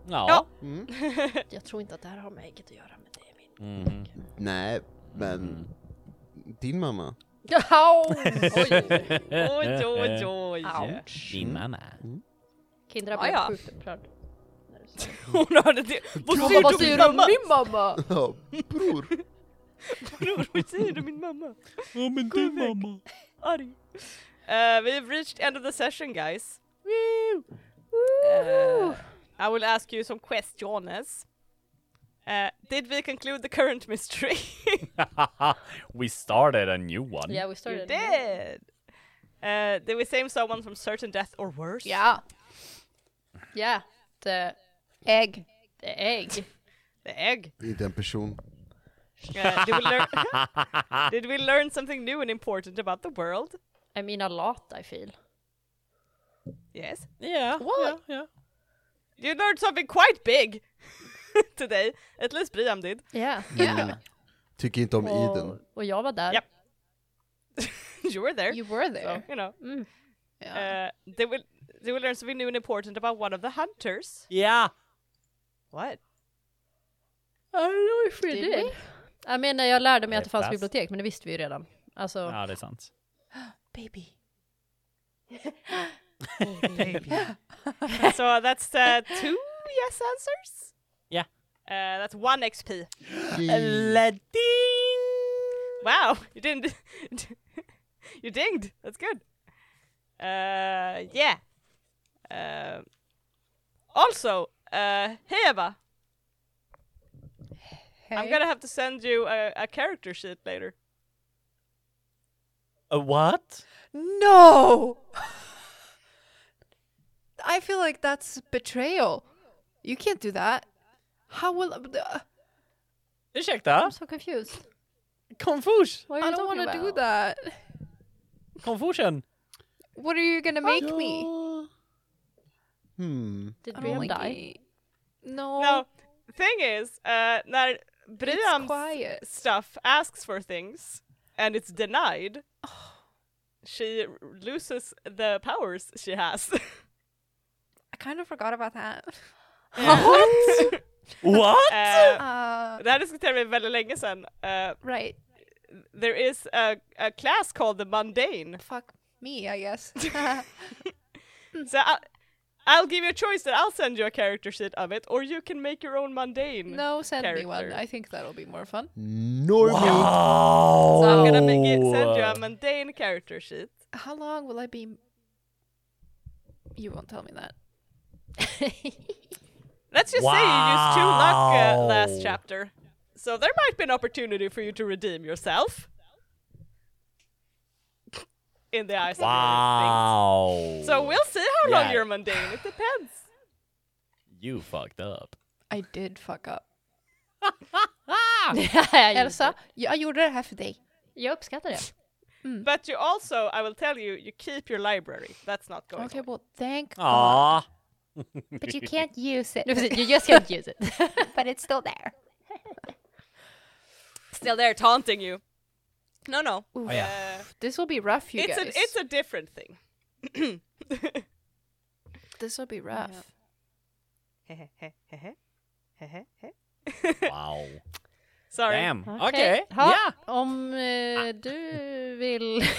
Ja. Mm. Jag tror inte att det här har med ägget att göra, men det är min. Mm. Nej, men din mamma. Oj! oj, oj, oj. Ouch. Din mamma. Kindra Ja, blev ja. sjukt upprörd. Hon hörde det. Vad säger vad du säger min du om mamma? min mamma? Ja, bror. Bror, vad säger du min mamma? Ja men din mamma. Arg. Uh, we've reached end of the session guys. Uh, I will ask you some questions. Uh, did we conclude the current mystery? We started a new one. Yeah, we started. you started. did! Uh, did we save someone from certain death or worse? Yeah. Yeah, the, egg. the egg. The egg. Inte en person. Uh, did, we learn did we learn something new and important about the world? I mean a lot, I feel. Yes. Yeah. What? Yeah, yeah. You learned something quite big today. At least Briam did. Yeah. Mm. Tycker inte om Eden. Och, och jag var där. Japp. you were there. You were there. you know. Mm. Ja. Uh, they will they will learn something new and important about one of the hunters. Yeah. What? I don't know if we Did did. we? Jag menar, jag lärde mig att det fanns Fast. bibliotek, men det visste vi ju redan. Alltså, Ja, det är sant. Baby. so that's uh, two yes answers. Yeah. Uh, that's one XP. Yay. Wow, you didn't. you dinged. That's good. Uh, yeah. Uh, also, uh, hey Eva, I'm gonna have to send you a, a character sheet later. A what? No! I feel like that's betrayal. You can't do that. How will uh, Ursäkta? I'm so confused. Confus? What are I you don't talking want to do about? that. Confusion? What are you gonna make me? Hmm. Did I Briam like die? it. No. No, thing is, uh, när It's Briam's quiet. stuff asks for things and it's denied, she loses the powers she has. I kind of forgot about that. What? What? uh, Uh, det här diskuterade vi väldigt länge sedan. Uh, right. there is a, a class called the mundane. Fuck me, I guess. So I, I'll give you a choice that I'll send you a character sheet of it, or you can make your own mundane. no, send me one. I think that'll be more fun. Normie. Wow! So I'm gonna make it, send you a mundane character sheet. How long will I be? You won't tell me that. Let's just say you used two luck uh, last chapter. So there might be an opportunity for you to redeem yourself. In the eyes of your Wow! So we'll see how long Yeah. you're mundane, it depends. You fucked up. I did fuck up. Jag Elsa, jag gjorde det här för dig. Jag uppskattar det. Mm. But you also, I will tell you, you keep your library. That's not going Okay, away. well, thank God. But you can't use it. You just can't use it. but it's still there. Still there taunting you. No, no. Oof. Oh, yeah. Uh, This will be rough, you it's, a, guys. it's a different thing. This will be rough. Wow. Sorry. Damn. Okej. Okej. Ha, Ja. Om eh, du vill ha ett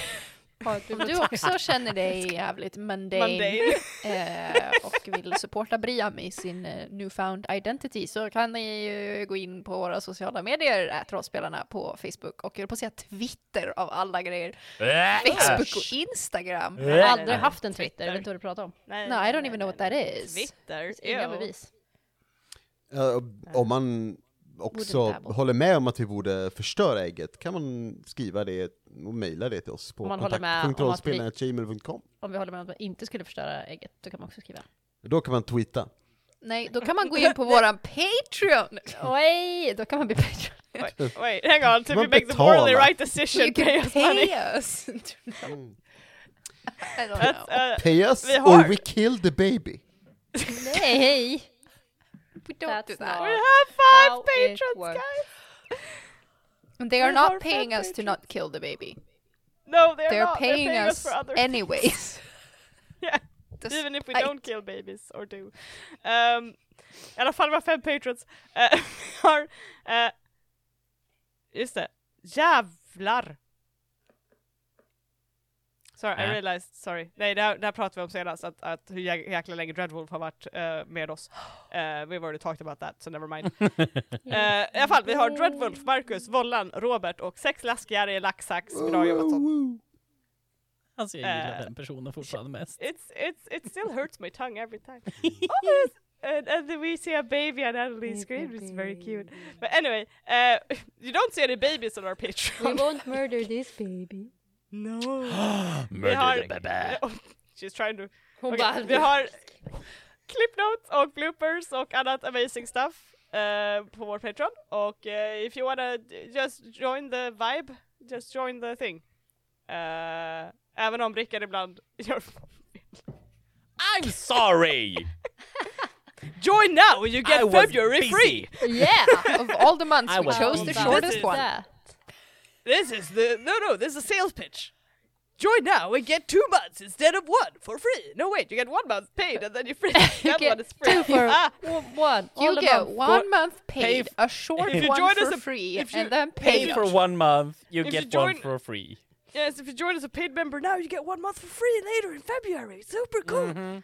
Om bibliotek. du också känner dig jävligt mundane, Mundane. eh, och vill supporta Briam i sin eh, newfound identity så kan ni ju gå in på våra sociala medier, äh, rollspelarna på Facebook och jag på att säga Twitter av alla grejer. Facebook och Instagram. Jag har aldrig haft en Twitter, jag vet inte vad du pratar om. Nej, No, I don't even know what that is. Twitter. Inga bevis. Ja, om man också håller med om att vi borde förstöra ägget kan man skriva det och mejla det till oss på om kontakt.rollspelarna.gmail.com Om vi håller med om att vi inte skulle förstöra ägget, då kan man också skriva. Då kan man tweeta. Nej, då kan man gå in på våran Patreon. Oj, då kan man bli Patreon. Wait, wait, hang on. To Man we make the morally right decision, You pay can us money. pay us. Mm. I don't know. uh, Pay us or we kill the baby. Nej! We don't do That's that. we have five patrons, guys. And they are are not paying us to not kill the baby. No, they're, They're not. paying they're paying us, us anyways. Yeah, Even if we spite. don't kill babies or do. Um, I alla fall var fem patrons. Uh, har, uh, just det, jävlar! Sorry, I Äh. realized, sorry. Nej, det här, det här pratade vi om senast, att, att hur jä- jäkla länge Dreadwolf har varit eh, med oss. Uh, we've already talked about that, so never mind. Eh, I alla fall, vi har Dreadwolf, Marcus, Vollan, Robert och sex läskigare i laxsax. Bra jobbat så. Alltså jag gillar Eh, den personen fortfarande mest. It's it's it still hurts my tongue every time. oh, and, and then we see a baby on Annalise screen, which is very cute. But anyway, uh, you don't see any babies on our We Patreon. won't murder this baby. No. Murder har- She's trying to. Hon Okej, bara, vi har clip notes och bloopers och annat amazing stuff eh, på vår Patreon. Och eh, if you wanna just join the vibe, just join the thing. Eh, även om Rickard ibland gör I'm sorry! Join now! And you I get was February busy. free! Yeah! Of all the months I we chose the shortest This is one. That. This is the no no. This is a sales pitch. Join now and get two months instead of one for free. No wait, you get one month paid and then you're free. the other get one is free. two for ah, one. You all get one month paid, f- a short If you one join for us a- free, if you and then Pay paid for one month, you If you get one join- for free. yes, if you join as a paid member now, you get one month for free later in February. Super cool. Mm-hmm.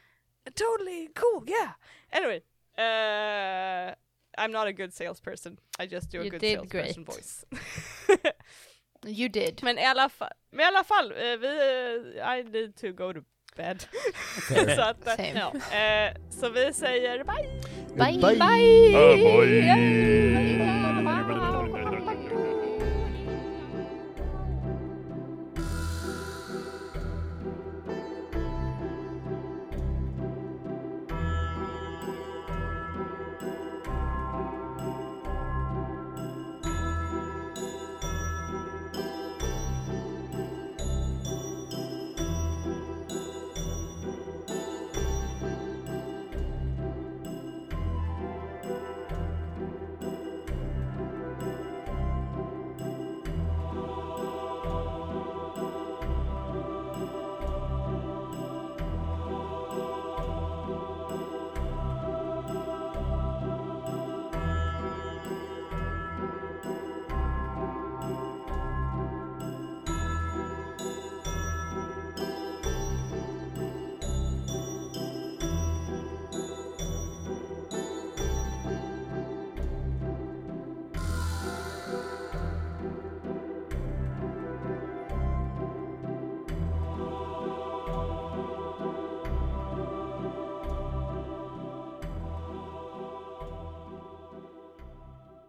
Totally cool. Yeah. Anyway, uh, I'm not a good salesperson. I just do a You good salesperson great. voice. You did. Men i alla fall, men i alla fall, eh, vi, eh, I need to go to bed. så att, eh. Ja. så vi säger bye! Bye. Bye. Bye! Bye. Bye.